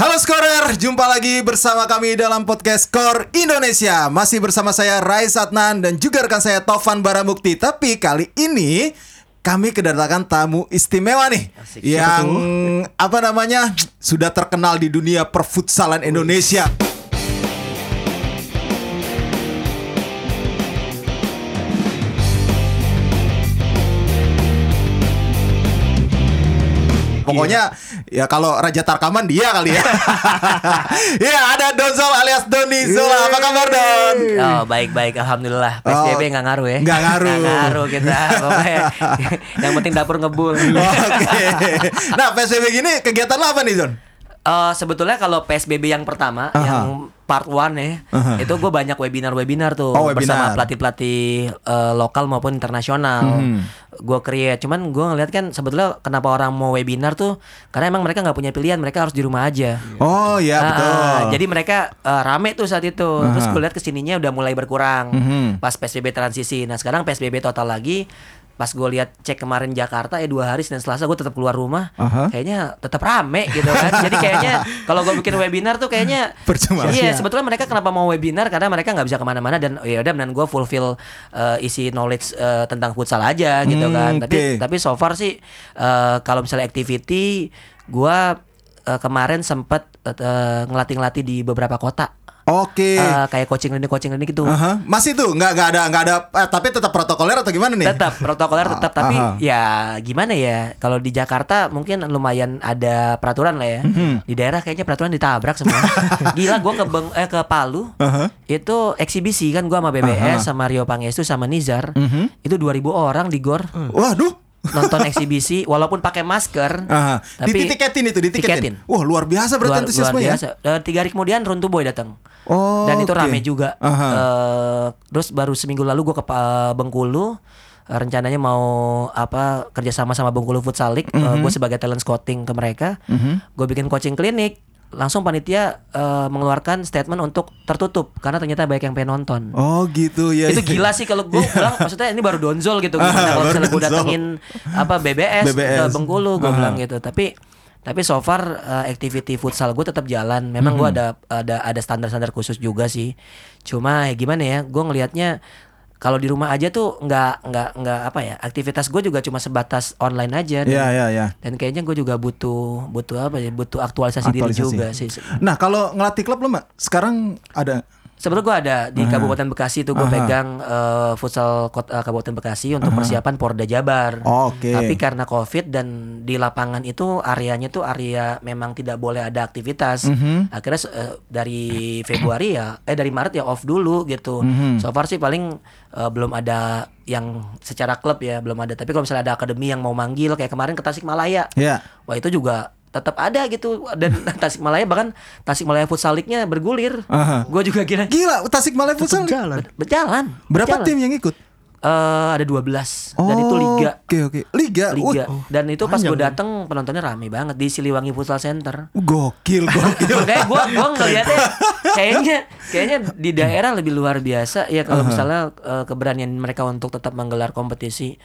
Halo Skorer, jumpa lagi bersama kami dalam podcast Skor Indonesia. Masih bersama saya Rai Satnan dan juga rekan saya Tovan Baramukti. Tapi kali ini kami kedatangan tamu istimewa nih Asik. Yang apa namanya sudah terkenal di dunia perfutsalan Indonesia Pokoknya ya kalau Raja Tarkaman dia kali ya. ya ada Donzol alias Doni Zola. Apa kabar Don? Oh baik baik alhamdulillah PSBB nggak ngaruh ya Nggak ngaruh. Nggak ngaruh kita pokoknya yang penting dapur ngebul Oke. Nah PSBB gini kegiatan lo apa nih Don? Eh, sebetulnya kalau PSBB yang pertama Aha. yang part one ya Aha. itu gue banyak webinar-webinar tuh Oh, webinar. bersama pelatih-pelatih eh, lokal maupun internasional Mhm. gue create cuman gue ngeliat kan sebetulnya kenapa orang mau webinar tuh karena emang mereka nggak punya pilihan mereka harus di rumah aja Oh iya Ah, betul. ah, jadi mereka eh, rame tuh saat itu. Terus Aha. gue lihat ke sininya udah mulai berkurang Mhm. pas PSBB transisi. Nah sekarang PSBB total lagi. Pas gue lihat cek kemarin Jakarta ya dua hari Senin Selasa gue tetap keluar rumah. Aha. Kayaknya tetap rame gitu kan. jadi kayaknya kalau gue bikin webinar tuh kayaknya Percuma. Iya sebetulnya mereka kenapa mau webinar karena mereka nggak bisa ke mana-mana dan ya udah dan gue fulfill eh, isi knowledge eh, tentang futsal aja gitu Hmm, kan. Tapi tapi so far sih eh, kalau misalnya activity gua eh, kemarin sempat eh, ngelatih-ngelatih di beberapa kota. Oke. Eh, kayak coaching klinik coaching klinik gitu. Aha. Masih tuh nggak nggak ada nggak ada eh, tapi tetap protokoler atau gimana nih? Tetap protokoler tetap tapi Aha. ya gimana ya kalau di Jakarta mungkin lumayan ada peraturan lah ya. Mhm. Di daerah kayaknya peraturan ditabrak semua. Gila gua ke Beng- eh, ke Palu. Aha. Itu eksibisi kan gua sama BBS Aha. sama Rio Pangestu sama Nizar. Mhm. Itu 2000 orang di gor. Waduh. Nonton eksibisi walaupun pakai masker. Aha. Tapi ditiketin itu ditiketin. tiketin. Wah luar biasa berarti luar, antusiasme luar ya. biasa. Eh, tiga hari kemudian Runtu Boy datang. Oh. Dan itu oke. rame juga. Aha. Eh, terus baru seminggu lalu gue ke eh, Bengkulu. Rencananya mau apa kerjasama sama Bengkulu Futsal League. Mhm. gue sebagai talent scouting ke mereka. Gue bikin coaching klinik. Langsung panitia eh, mengeluarkan statement untuk tertutup karena ternyata banyak yang pengen nonton. Oh gitu ya. itu gila sih kalau gue bilang maksudnya ini baru donzol gitu Ah, kalau misalnya gue datengin apa BBS, ke BBS. Bengkulu gue Ah. bilang gitu tapi tapi so far uh, activity futsal gue tetap jalan memang Mhm. gue ada ada ada standar-standar khusus juga sih cuma ya gimana ya gue ngelihatnya kalau di rumah aja tuh nggak nggak nggak apa ya aktivitas gue juga cuma sebatas online aja dan, Iya iya iya. dan kayaknya gue juga butuh butuh apa ya butuh aktualisasi, diri Aktualisasi. juga sih Nah kalau ngelatih klub lo mbak, sekarang ada Sebenarnya gue ada di Aha. Kabupaten Bekasi tuh gue Aha. pegang eh, futsal kota Kabupaten Bekasi untuk persiapan Porda Jabar. Oh, oke. Tapi karena COVID dan di lapangan itu areanya tuh area memang tidak boleh ada aktivitas. Mhm. Akhirnya eh, dari Februari ya, eh dari Maret ya off dulu gitu. Mhm. So far sih paling eh, belum ada yang secara klub ya belum ada. Tapi kalau misalnya ada akademi yang mau manggil kayak kemarin ke Tasikmalaya, ya. wah itu juga tetap ada gitu dan Tasikmalaya bahkan Tasikmalaya Futsal League-nya bergulir. Gue juga kira Gila, Tasikmalaya Futsal. jalan. berjalan. Berapa berjalan. tim yang ikut? Eh, ada 12 dan itu liga. Oke oke. Liga. Liga. Wih, dan itu pas gue ya. dateng penontonnya rame banget di Siliwangi Futsal Center. gokil gokil. Makanya gue gua ngeliatnya kayaknya kayaknya di daerah lebih luar biasa ya kalau misalnya eh, keberanian mereka untuk tetap menggelar kompetisi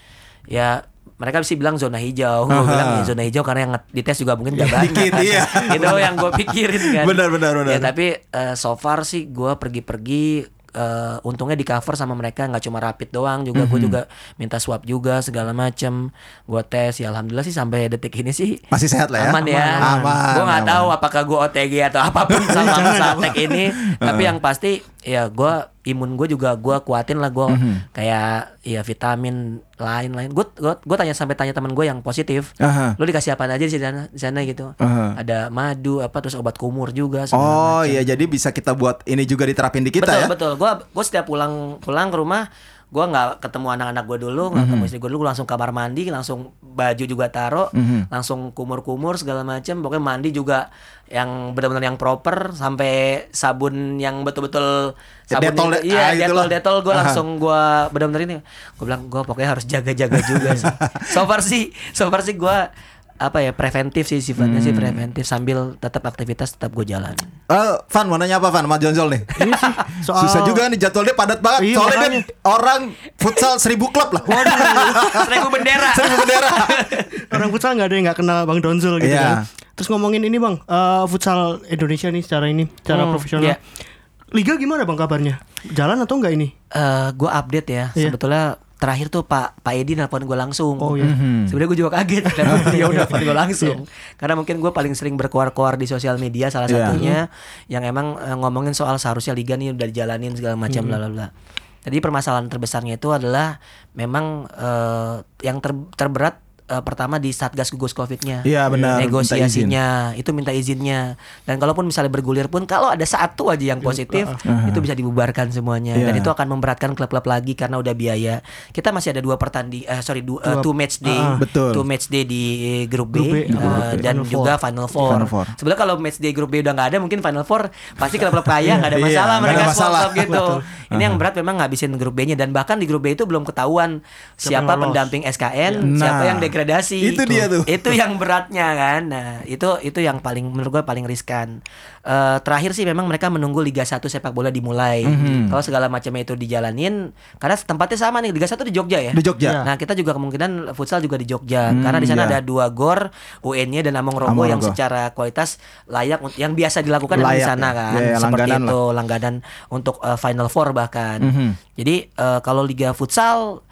ya mereka bisa bilang zona hijau, gue bilang ya zona hijau karena yang dites juga mungkin gak banyak. Dikit, kan. iya. Itu yang gue pikirin kan. Benar, benar, benar. Ya tapi eh, so far sih gue pergi-pergi eh, untungnya di cover sama mereka nggak cuma rapid doang juga gue Mhm. juga minta swab juga segala macem gue tes ya alhamdulillah sih sampai detik ini sih Masih sehat lah ya. aman ya Aman. gue nggak aman. tahu apakah gue OTG atau apa pun sama Satek ini tapi yang pasti ya gue imun gue juga gue kuatin lah gue Mhm. kayak ya vitamin lain-lain gue gue tanya sampai tanya teman gue yang positif Aha. lo dikasih apa aja di sana di sana gitu Aha. ada madu apa terus obat kumur juga Oh iya jadi bisa kita buat ini juga diterapin di kita betul ya. betul gue gue setiap pulang pulang ke rumah gue nggak ketemu anak-anak gue dulu nggak ketemu istri gue dulu gua langsung kamar mandi langsung baju juga taruh Mhm. langsung kumur-kumur segala macam pokoknya mandi juga yang benar-benar yang proper sampai sabun yang betul-betul sabun Detol, yang- iya ah, itulah. detol detol gue langsung gue benar-benar ini. Gue bilang gue pokoknya harus jaga-jaga juga sih. So far sih so far sih gue apa ya preventif sih sifatnya Hmm. sih preventif sambil tetap aktivitas tetap gue jalan Eh, Van mau nanya apa Van sama Jonjol nih? Ini sih soal Susah juga nih jadwalnya padat banget. Iya, Soalnya makanya. dia orang futsal seribu klub lah. seribu bendera seribu bendera. orang futsal nggak ada yang nggak kenal Bang Donzul gitu Iya. kan. Terus ngomongin ini bang, eh, futsal Indonesia nih secara ini, secara Hmm, profesional. iya. Liga gimana bang kabarnya? Jalan atau enggak ini? Eh, gue update ya. Iya. Sebetulnya terakhir tuh Pak Pak Edi nelpon gue langsung. Oh iya. Sebenarnya gue juga kaget dan dia udah nelpon gue langsung. Karena mungkin gue paling sering berkoar-koar di sosial media salah Iya. satunya yang emang eh, ngomongin soal seharusnya liga nih udah dijalanin segala macam bla bla bla. Jadi permasalahan terbesarnya itu adalah memang eh, yang ter- terberat eh, pertama di satgas gugus covidnya. Iya, benar, minta negosiasinya itu minta izinnya. Dan kalaupun misalnya bergulir pun kalau ada satu aja yang positif itu bisa dibubarkan semuanya. Dan Iya. itu akan memberatkan klub-klub lagi karena udah biaya. Kita masih ada dua pertanding eh sorry eh, two match day. Ah, betul. two match day di grup B, Grup B, B. dan Final juga final four. Final four. sebenarnya kalau match day grup B udah nggak ada mungkin final four pasti klub-klub kaya nggak ada Iya, masalah nggak mereka ada masalah. gitu. Ini yang berat memang ngabisin grup B-nya dan bahkan di grup B itu belum ketahuan Siapa pendamping SKN Nah, siapa yang degradasi itu dia tuh. itu yang beratnya kan nah itu itu yang paling menurut gue paling riskan Eh, terakhir sih memang mereka menunggu Liga 1 sepak bola dimulai Mhm. kalau segala macamnya itu dijalanin karena tempatnya sama nih Liga 1 di Jogja ya Di Jogja. nah kita juga kemungkinan futsal juga di Jogja Hmm, karena di sana iya. ada dua gor UN-nya dan Among Rogo Among yang Rogo. secara kualitas layak yang biasa dilakukan memang di Layak sana ya. kan Iya, iya, seperti langganan itu langganan untuk eh, Final Four bahkan Mhm. jadi eh, kalau Liga Futsal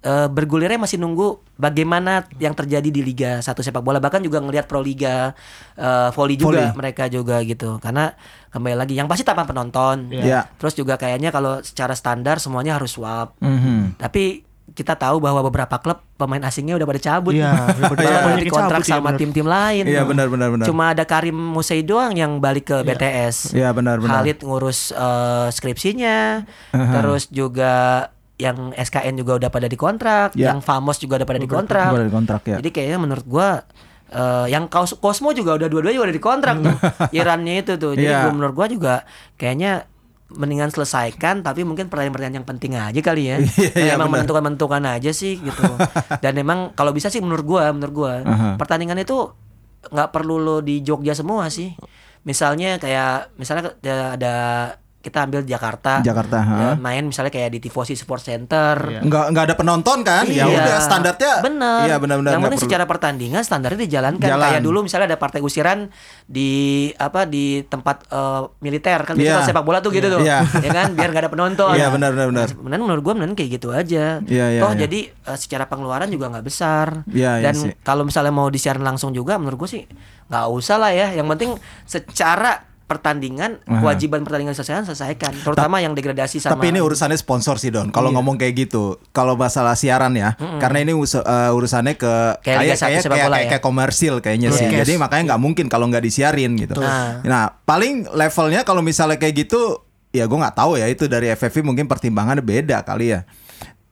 eh, bergulirnya masih nunggu bagaimana yang terjadi di Liga satu sepak bola. Bahkan juga ngelihat Pro Liga eh, volley juga Volley. mereka juga gitu. Karena kembali lagi yang pasti tanpa penonton. Iya. terus juga kayaknya kalau secara standar semuanya harus swap. Mhm. tapi kita tahu bahwa beberapa klub pemain asingnya udah pada cabut. Iya, pada- banyak di yang kontrak cabut, sama tim-tim lain. Iya, benar, benar, benar. cuma ada Karim Musei doang yang balik ke BTS Iya, benar, benar. Khalid ngurus eh, skripsinya. Terus juga yang SKN juga udah pada dikontrak, Ya. yang Famos juga udah pada dikontrak. Udah dikontrak, ya. Jadi kayaknya menurut gua eh, yang Kos- Cosmo juga udah dua-duanya udah dikontrak tuh. Irannya itu tuh. Jadi Ya. gua menurut gua juga kayaknya mendingan selesaikan tapi mungkin pertanyaan-pertanyaan yang penting aja kali ya. Yang iya, emang menentukan-menentukan aja sih gitu. Dan emang kalau bisa sih menurut gua, menurut gua Aha. pertandingan itu nggak perlu lo di Jogja semua sih. Misalnya kayak misalnya ada kita ambil Jakarta. Jakarta, ya, main misalnya kayak di Tifosi Sport Center. Nggak nggak ada penonton kan? Ya Iya. udah standarnya. bener Iya benar-benar. yang penting perlu. secara pertandingan standarnya dijalankan Jalan. kayak dulu misalnya ada partai usiran di apa di tempat eh, militer kan biasanya Iya. sepak bola tuh gitu tuh Iya. ya kan biar nggak ada penonton Iya, benar, benar, benar. menurut gua mending kayak gitu aja Iya, iya, toh iya. jadi eh, secara pengeluaran juga nggak besar Iya, iya dan sih. kalau misalnya mau disiarin langsung juga menurut gua sih nggak usah lah ya yang penting secara pertandingan kewajiban pertandingan selesaikan selesaikan terutama yang degradasi sama Tapi ini urusannya sponsor sih Don. Iya. Kalau ngomong kayak gitu, kalau masalah siaran ya, karena ini us- uh, urusannya ke Kayak kayak kayak, kayak, ya? kayak komersil kayaknya sih. Broadcast. Jadi makanya nggak mungkin kalau nggak disiarin gitu. Nah. Nah, paling levelnya kalau misalnya kayak gitu, ya gue nggak tahu ya itu dari FFV mungkin pertimbangannya beda kali ya.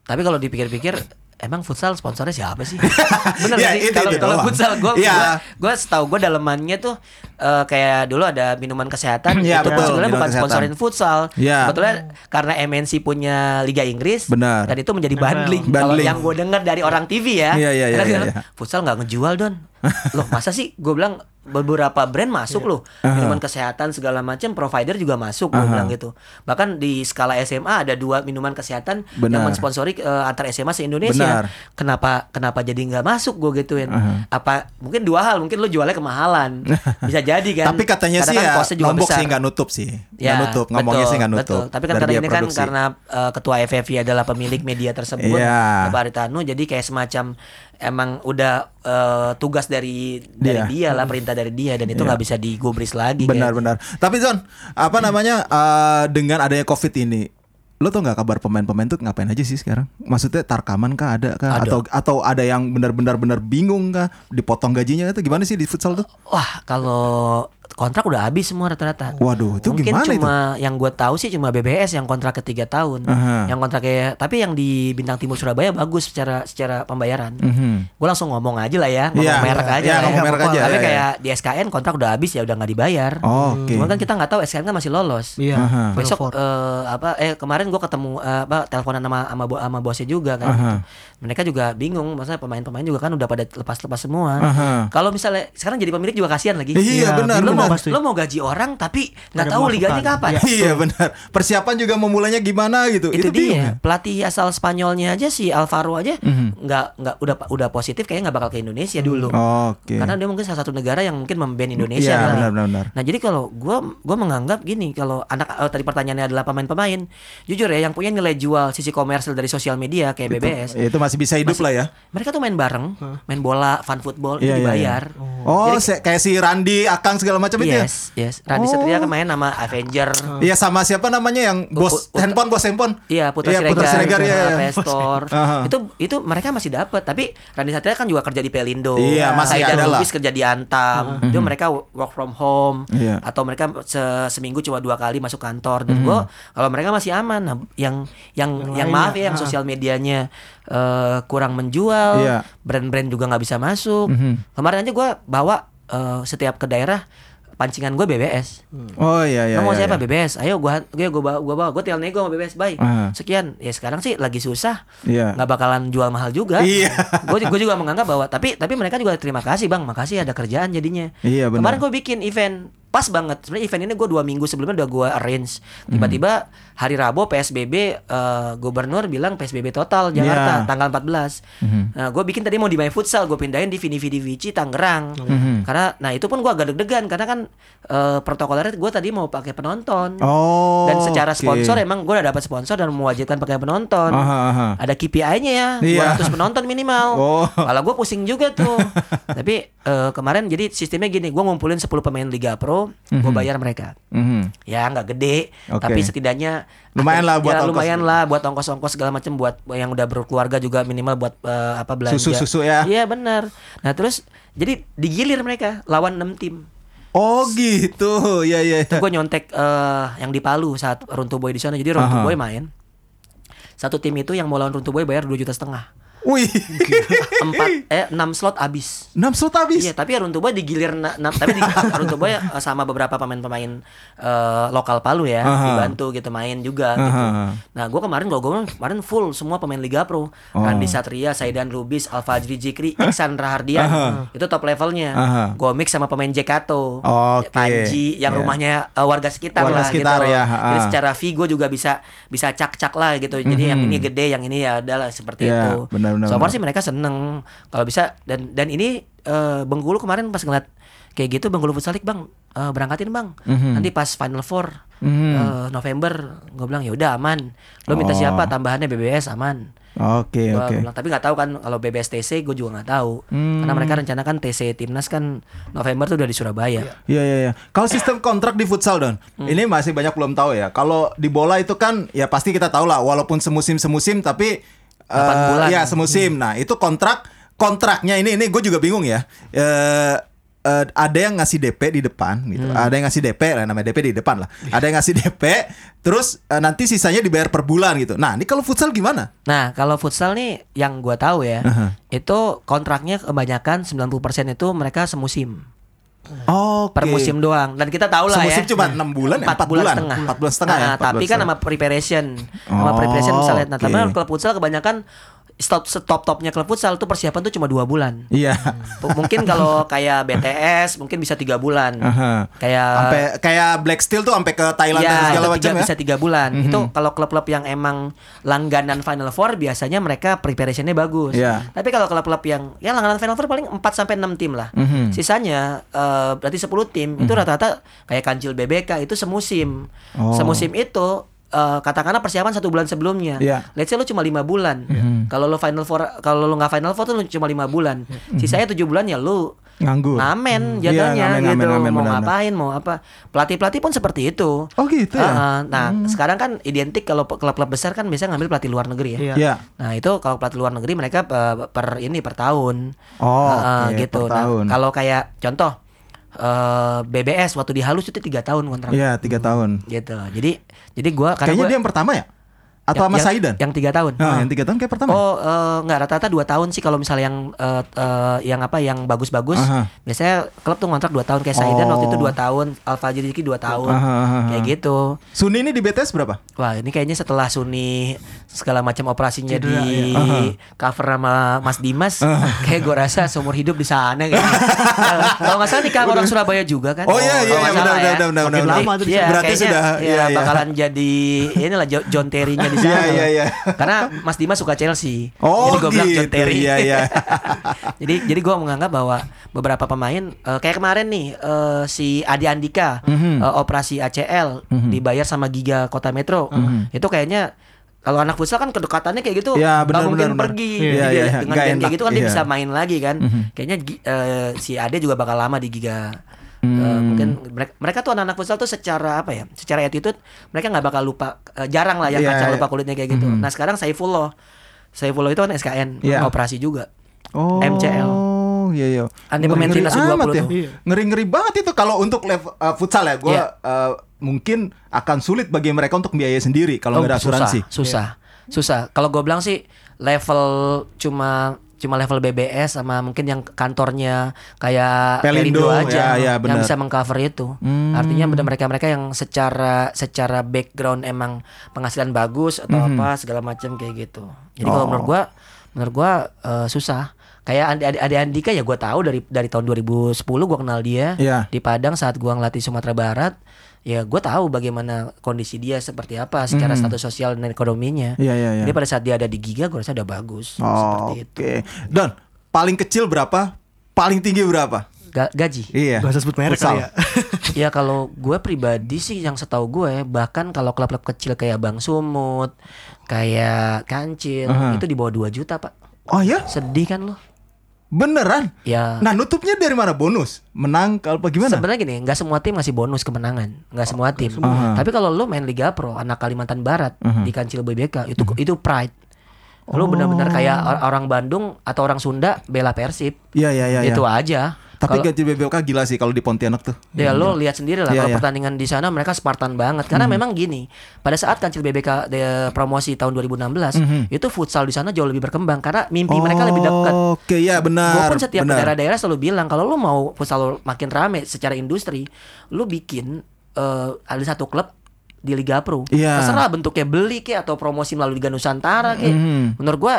Tapi kalau dipikir-pikir emang futsal sponsornya siapa sih? Bener Ya, nggak sih? itu- Kalau itu kalau futsal gue gua, gua setahu gue dalemannya tuh eh, kayak dulu ada minuman kesehatan Iya, itu pun betul, sebenarnya bukan kesehatan. sponsorin futsal. Iya. Sebetulnya karena MNC punya Liga Inggris Benar. dan itu menjadi bundling. Kalau Bundling. yang gue dengar dari orang TV ya. Iya, iya, iya, iya. Futsal nggak ngejual don. Loh masa sih? Gue bilang beberapa brand masuk loh minuman kesehatan segala macam provider juga masuk gue bilang gitu bahkan di skala SMA ada dua minuman kesehatan yang Benar. mensponsori eh, antar SMA se Indonesia Benar. kenapa kenapa jadi nggak masuk gue gituin apa mungkin dua hal mungkin lu jualnya kemahalan bisa jadi kan Tapi katanya sih kan ya Lombok besar. sih nggak nutup sih. Nggak Ya, nutup, ngomongnya betul, sih nggak nutup. betul. Tapi kan karena ini kan produksi. karena eh, ketua FFV adalah pemilik media tersebut. Bapak Aritanu, jadi kayak semacam emang udah eh, tugas dari dari dia lah, perintah dari dia dan itu Iya. nggak bisa digubris lagi. Benar kan. benar. Tapi Zon, apa namanya eh, dengan adanya Covid ini, lo tau nggak kabar pemain-pemain tuh ngapain aja sih sekarang? Maksudnya tarkaman kah ada kah? Ada. Atau atau ada yang benar-benar benar bingung kah? Dipotong gajinya itu gimana sih di futsal tuh? Wah, kalau kontrak udah habis semua rata-rata. Waduh, itu Mungkin gimana itu? cuma yang gue tahu sih cuma BBS yang kontrak ketiga tahun. Aha. Yang kontraknya, tapi yang di Bintang Timur Surabaya bagus secara secara pembayaran. Mhm. Gue langsung ngomong aja lah ya, ngomong Iya, merek aja. iya, lah ngomong ya. merek aja, Tapi iya, kayak di SKN kontrak udah habis ya udah nggak dibayar. Oh, Oke. Cuman kan kita nggak tahu SKN kan masih lolos. Iya. Aha. Besok eh, apa eh kemarin gue ketemu eh, apa teleponan sama sama, bo- sama bosnya juga kan. Aha. gitu. Mereka juga bingung, maksudnya pemain-pemain juga kan udah pada lepas-lepas semua. Aha. Kalau misalnya sekarang jadi pemilik juga kasihan lagi. Iya, benar, Lu mau lo, pasti. lo mau gaji orang tapi nggak tahu liganya kapan. Iya. Iya benar. Persiapan juga memulainya gimana gitu. itu, bingung ya? dia pelatih asal Spanyolnya aja si Alvaro aja Mhm. nggak nggak udah udah positif kayaknya nggak bakal ke Indonesia dulu Oke. karena dia mungkin salah satu negara yang mungkin memban Indonesia Iya, kali. benar, benar, benar. nah jadi kalau gua gua menganggap gini kalau anak eh, tadi pertanyaannya adalah pemain-pemain jujur ya yang punya nilai jual sisi komersil dari sosial media kayak BBS Itu masih bisa hidup lah ya. mereka tuh main bareng main bola fun football Iya, itu iya, dibayar Oh, Jadi- se- kayak si Randi, Akang segala macam itu ya. yes yes Randy Oh. Satria kan main nama Avenger Iya sama siapa namanya yang bos Put- handphone bos handphone. Iya Putra Iya, Siregar, Putra Siregar ya. uh, Pestor. Itu itu mereka masih dapat tapi Randy Satria kan juga kerja di Pelindo. Iya, masih ada lah. Kerja di Antam. Itu mereka work from home Iya. atau mereka se- seminggu cuma dua kali masuk kantor dan gua kalau mereka masih aman. Nah, yang yang yang, lainnya, maaf ya yang sosial medianya eh, kurang menjual, Iya. brand-brand juga nggak bisa masuk. Mhm. Kemarin aja gua bawa eh, setiap ke daerah pancingan gue BBS. Oh iya iya. Lo mau iya, siapa iya. BBS? Ayo gua gua gua bawa, gua bawa. Gua tinggal nego sama BBS, baik. Ah. Sekian. Ya sekarang sih lagi susah. Iya. nggak bakalan jual mahal juga. Iya. Gue gue juga menganggap bahwa tapi tapi mereka juga terima kasih bang, makasih ada kerjaan jadinya. Iya, benar. Kemarin gue bikin event pas banget. Sebenarnya event ini gue dua minggu sebelumnya udah gue arrange. Tiba-tiba hari Rabu PSBB eh, gubernur bilang PSBB total Jakarta Iya. tanggal 14. Nah gue bikin tadi mau di My Futsal, gue pindahin di Vini Vidi Vici Tangerang. Karena nah itu pun gue agak deg-degan karena kan eh, protokolernya gue tadi mau pakai penonton. Oh. Dan secara oke. sponsor emang gue udah dapat sponsor dan mewajibkan pakai penonton. Aha, aha. Ada KPI-nya ya, Iya. 200 penonton minimal. Oh. Kalau gue pusing juga tuh. Tapi eh, kemarin jadi sistemnya gini, gue ngumpulin 10 pemain Liga Pro, gue bayar mereka. Mhm. Ya nggak gede, Oke. tapi setidaknya Lumayan lah buat ya, ongkos. lumayan lah buat ongkos-ongkos segala macam buat yang udah berkeluarga juga minimal buat eh, apa belanja. Susu-susu ya. Iya benar. Nah terus jadi digilir mereka lawan 6 tim. Oh gitu. Iya iya. Itu gue nyontek eh, yang di Palu saat Runtuh Boy di sana. Jadi Runtuh. Boy main. Satu tim itu yang mau lawan Runtuh Boy bayar 2 juta setengah. Wih. Empat eh enam slot habis. 6 slot habis. Iya, tapi Runtuh Boy digilir na- na- tapi di, Runtuh Boy eh, sama beberapa pemain-pemain eh, lokal Palu ya, Aha. dibantu gitu main juga gitu. Aha. Nah, gua kemarin gua, gua kemarin full semua pemain Liga Pro. Oh. Randy Satria, Saidan Lubis, Alfajri Jikri, Iksan Rahardian. Itu top levelnya. Aha. Gua mix sama pemain Jekato. Oke. Panji yang Iya. rumahnya eh, warga sekitar Warga lah sekitar gitu. ya, Jadi secara fee gua juga bisa bisa cak-cak lah gitu. Jadi yang Mhm. ini gede, yang ini ya adalah seperti Iya, itu. benar, benar, so far benar. sih mereka seneng kalau bisa dan dan ini eh, Bengkulu kemarin pas ngeliat kayak gitu Bengkulu Futsal League bang eh, berangkatin bang Mhm. nanti pas Final Four Mhm. eh, November gue bilang ya udah aman lo minta Oh. siapa tambahannya BBS aman Oke Gua oke. bilang, tapi nggak tahu kan kalau BBS TC gue juga nggak tahu Hmm. karena mereka rencanakan TC timnas kan November tuh udah di Surabaya Iya iya iya. Kalau sistem kontrak di futsal Don, Hmm. ini masih banyak belum tahu ya. Kalau di bola itu kan ya pasti kita tahu lah walaupun semusim semusim tapi Delapan eh, bulan. ya semusim. Nah, itu kontrak kontraknya ini ini gue juga bingung ya. Eh eh, ada yang ngasih DP di depan gitu. Hmm. Ada yang ngasih DP lah namanya DP di depan lah. Ada yang ngasih DP terus eh, nanti sisanya dibayar per bulan gitu. Nah, ini kalau futsal gimana? Nah, kalau futsal nih yang gua tahu ya, Aha. itu kontraknya kebanyakan 90% itu mereka semusim. Oh, Per musim doang. Dan kita tahu lah ya. Semusim cuma 6 bulan ya? Empat bulan, bulan. setengah. Empat bulan setengah ya? Nah, Empat tapi bulan kan setengah. sama preparation. Sama Oh, preparation misalnya. Nah, tapi oke. kan klub futsal kebanyakan stop stop topnya klub futsal tuh persiapan tuh cuma dua bulan. Iya. M- mungkin kalau kayak BTS mungkin bisa tiga bulan. Aha. Kayak Sampai kayak Black Steel tuh sampai ke Thailand dan Ya, segala itu macam ya. bisa tiga bulan. Mhm. Itu kalau klub-klub yang emang langganan Final Four biasanya mereka preparationnya bagus. Iya. Tapi kalau klub-klub yang ya langganan Final Four paling 4 sampai 6 tim lah. Mhm. Sisanya eh, berarti 10 tim itu rata-rata kayak Kancil BBK itu semusim. Oh. Semusim itu eh, katakanlah persiapan satu bulan sebelumnya. Iya. Let's say lu cuma lima bulan. Mhm. Kalau lu Final Four kalau lu nggak Final Four tuh lu cuma lima bulan. Sisanya tujuh bulan ya lu Nganggur. ngamen Iya, jatuhnya ngamen, gitu ngamen, ngamen, mau benar-benar. ngapain mau apa pelatih pelatih pun seperti itu Oh gitu ya. Ah, nah sekarang kan identik kalau klub-klub besar kan biasanya ngambil pelatih luar negeri ya Iya. Iya. nah itu kalau pelatih luar negeri mereka eh, per ini per tahun Oh, Ah, oke, gitu per Nah, tahun. kalau kayak contoh eh, BBS waktu di halus itu tiga tahun kontrak Iya, tiga tahun. gitu jadi jadi gua karena Kayaknya gua dia yang pertama ya? Atau sama yang, Saidan? Yang tiga tahun. Nah, yang tiga tahun kayak pertama. Oh, eh, nggak rata-rata dua tahun sih kalau misalnya yang eh, eh, yang apa yang bagus-bagus. Aha. Biasanya klub tuh ngontrak dua tahun kayak Saidan waktu itu Oh. dua tahun, Alfa Rizky dua tahun, Aha, aha, aha. kayak gitu. Suni ini di BTS berapa? Wah ini kayaknya setelah Suni segala macam operasinya Cedera, di ya. cover sama Mas Dimas, kayak gue rasa seumur hidup di sana kayaknya. Kalau nggak salah nikah orang Surabaya juga kan? Oh, iya, iya, iya, benar, ya. benar, benar, benar, benar. Lama tuh iya, Berarti kayaknya, sudah, iya, iya, iya. bakalan jadi inilah Jo- John Terry-nya di sana. Iya, iya, iya. Karena Mas Dimas suka Chelsea. Oh, jadi gue bilang John gitu, Terry. iya, iya. jadi jadi gue menganggap bahwa beberapa pemain eh, kayak kemarin nih eh, si Adi Andika Mhm. eh, operasi ACL dibayar sama Giga Kota Metro. Itu kayaknya kalau anak futsal kan kedekatannya kayak gitu Ya, nggak benar, mungkin benar. pergi Iya, Jadi iya, iya. dengan enak, kayak gitu kan dia iya. bisa main lagi kan kayaknya Gi- eh, si Ade juga bakal lama di Giga Eh, Hmm. mungkin mereka, mereka tuh anak-anak futsal tuh secara apa ya secara attitude mereka nggak bakal lupa eh, jarang lah yang Iya, kacang iya. lupa kulitnya kayak gitu nah sekarang Saifullah Saifullah itu kan SKN Iya. operasi juga Oh, MCL. Iya iya. Kan dia pemain timnas U20 amat ya. tuh. Iya. Ngeri-ngeri banget itu kalau untuk level uh, futsal ya. Gua Iya. uh, mungkin akan sulit bagi mereka untuk biaya sendiri kalau nggak ada asuransi. Oh, Susah, susah. susah. Kalau gue bilang sih level cuma cuma level BBS sama mungkin yang kantornya kayak Pelindo, Pelindo, aja ya, ya, yang bisa mengcover itu. Hmm. Artinya benar mereka-mereka yang secara secara background emang penghasilan bagus atau apa segala macam kayak gitu. Jadi Hmm. kalau Oh. menurut gua menurut gua eh, susah. Kayak Ade, Ade Andika ya gue tahu dari dari tahun 2010 gua kenal dia Iya. di Padang saat gua ngelatih Sumatera Barat. Ya gue tahu bagaimana kondisi dia seperti apa secara status sosial dan ekonominya. Iya, iya, iya. Jadi pada saat dia ada di Giga gue rasa udah bagus Oh, seperti Oke. itu. Don, paling kecil berapa? Paling tinggi berapa? Ga- gaji. Iya. Gak usah sebut merek kali ya. ya kalau gue pribadi sih yang setahu gue bahkan kalau klub-klub kecil kayak Bang Sumut, kayak Kancil Aha. itu di bawah 2 juta pak. Oh ya? Sedih kan lo? Beneran? Ya. Nah, nutupnya dari mana? Bonus? Menang kalau apa gimana? Sebenarnya gini, nggak semua tim ngasih bonus kemenangan, nggak semua tim. Aha. Tapi kalau lo main Liga Pro, anak Kalimantan Barat Aha. di Kancil BBK itu itu pride. Lo benar-benar kayak or- orang Bandung atau orang Sunda bela Persib. Iya, iya, iya. itu iya. aja. Tapi Kalau- gaji BBLK gila sih kalau di Pontianak tuh. Ya lo lihat sendiri lah Iya, kalau iya. pertandingan di sana mereka Spartan banget karena memang gini pada saat kancil BBK de- promosi tahun 2016 itu futsal di sana jauh lebih berkembang karena mimpi mereka lebih dekat. Oke, ya benar. Gue pun setiap daerah-daerah selalu bilang kalau lu mau futsal lu makin rame secara industri, lu bikin eh, ada satu klub di Liga Pro. Iya. Terserah bentuknya beli kayak atau promosi melalui Liga Nusantara kayak. Mhm. Menurut gua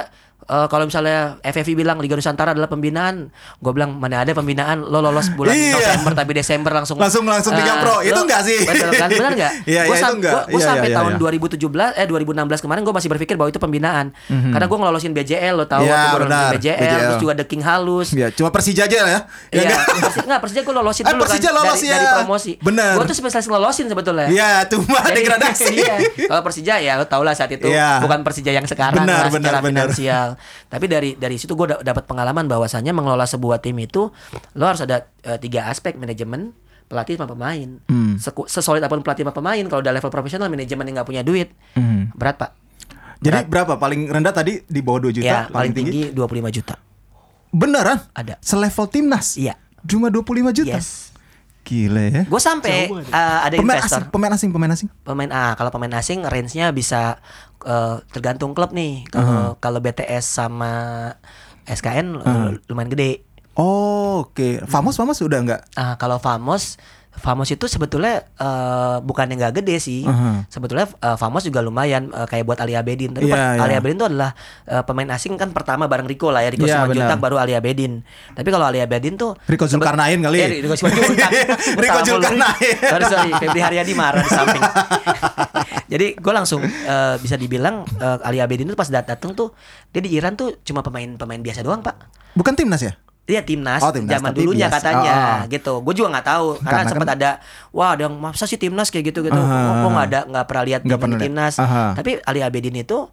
eh, kalau misalnya FFV bilang Liga Nusantara adalah pembinaan, gue bilang mana ada pembinaan lo lolos bulan Iya. November tapi Desember langsung Langsung- langsung Liga Eh, Pro. Itu lo- enggak sih? Betul kan? Benar enggak? Iya, Gue iya, itu enggak. Gue Iya, sampai iya, tahun iya. 2017 eh 2016 kemarin gue masih berpikir bahwa itu pembinaan. Karena gue ngelolosin BJL lo tahu Iya, waktu gue benar. BJL, BJL. terus juga The King Halus. Ya, cuma Persija aja ya. Ya Iya, enggak? Persi, enggak Persija gue lolosin Eh, dulu Persija kan lolos dari, ya. dari promosi. Bener. Gue tuh spesialis ngelolosin sebetulnya. Iya, cuma degradasi. iya. Kalau Persija ya lo tau lah saat itu Iya. bukan Persija yang sekarang Benar, secara benar, benar. finansial. Tapi dari dari situ gue dapat pengalaman bahwasannya mengelola sebuah tim itu lo harus ada eh, tiga aspek manajemen, pelatih sama pemain. Hmm. Sesolid apa pun pelatih sama pemain kalau udah level profesional manajemen yang nggak punya duit Mhm. berat pak. Jadi berapa paling rendah tadi di bawah 2 juta? ya paling tinggi 25 juta. Beneran? Ada. Selevel timnas? Iya. Cuma 25 juta? Yes. Gile ya. Gue sampai eh, ada Pemain investor. asing, pemain asing, pemain asing. pemain ah kalau pemain asing range-nya bisa eh, tergantung klub nih. Kalau kalau BTS sama SKN eh, lumayan gede. Oh, oke. Famos, Famos udah enggak? Ah kalau Famos Famos itu sebetulnya eh, bukan yang nggak gede sih. Aha. Sebetulnya eh, Famos juga lumayan eh, kayak buat Ali Abedin. Tapi per- iya. Ali Abedin itu adalah eh, pemain asing kan pertama bareng Rico lah ya. Rico Iya, Simanjuntak baru Ali Abedin. Tapi kalau Ali Abedin tuh Rico Zulkarnain kali. Eh, Rico Simanjuntak. Rico. Zulkarnain. sorry sorry, Febri Haryadi marah di samping. Jadi gue langsung eh, bisa dibilang eh, Ali Abedin itu pas dat- datang tuh dia di Iran tuh cuma pemain-pemain biasa doang pak. Bukan timnas ya? Iya timnas, Oh, timnas, zaman dulunya katanya Oh, oh. gitu. Gue juga nggak tahu karena, Karena sempat kan- ada wah ada yang masa sih timnas kayak gitu gitu. Aha. Kok nggak ada nggak pernah lihat pernah timnas. Aha. Tapi Ali Abedin itu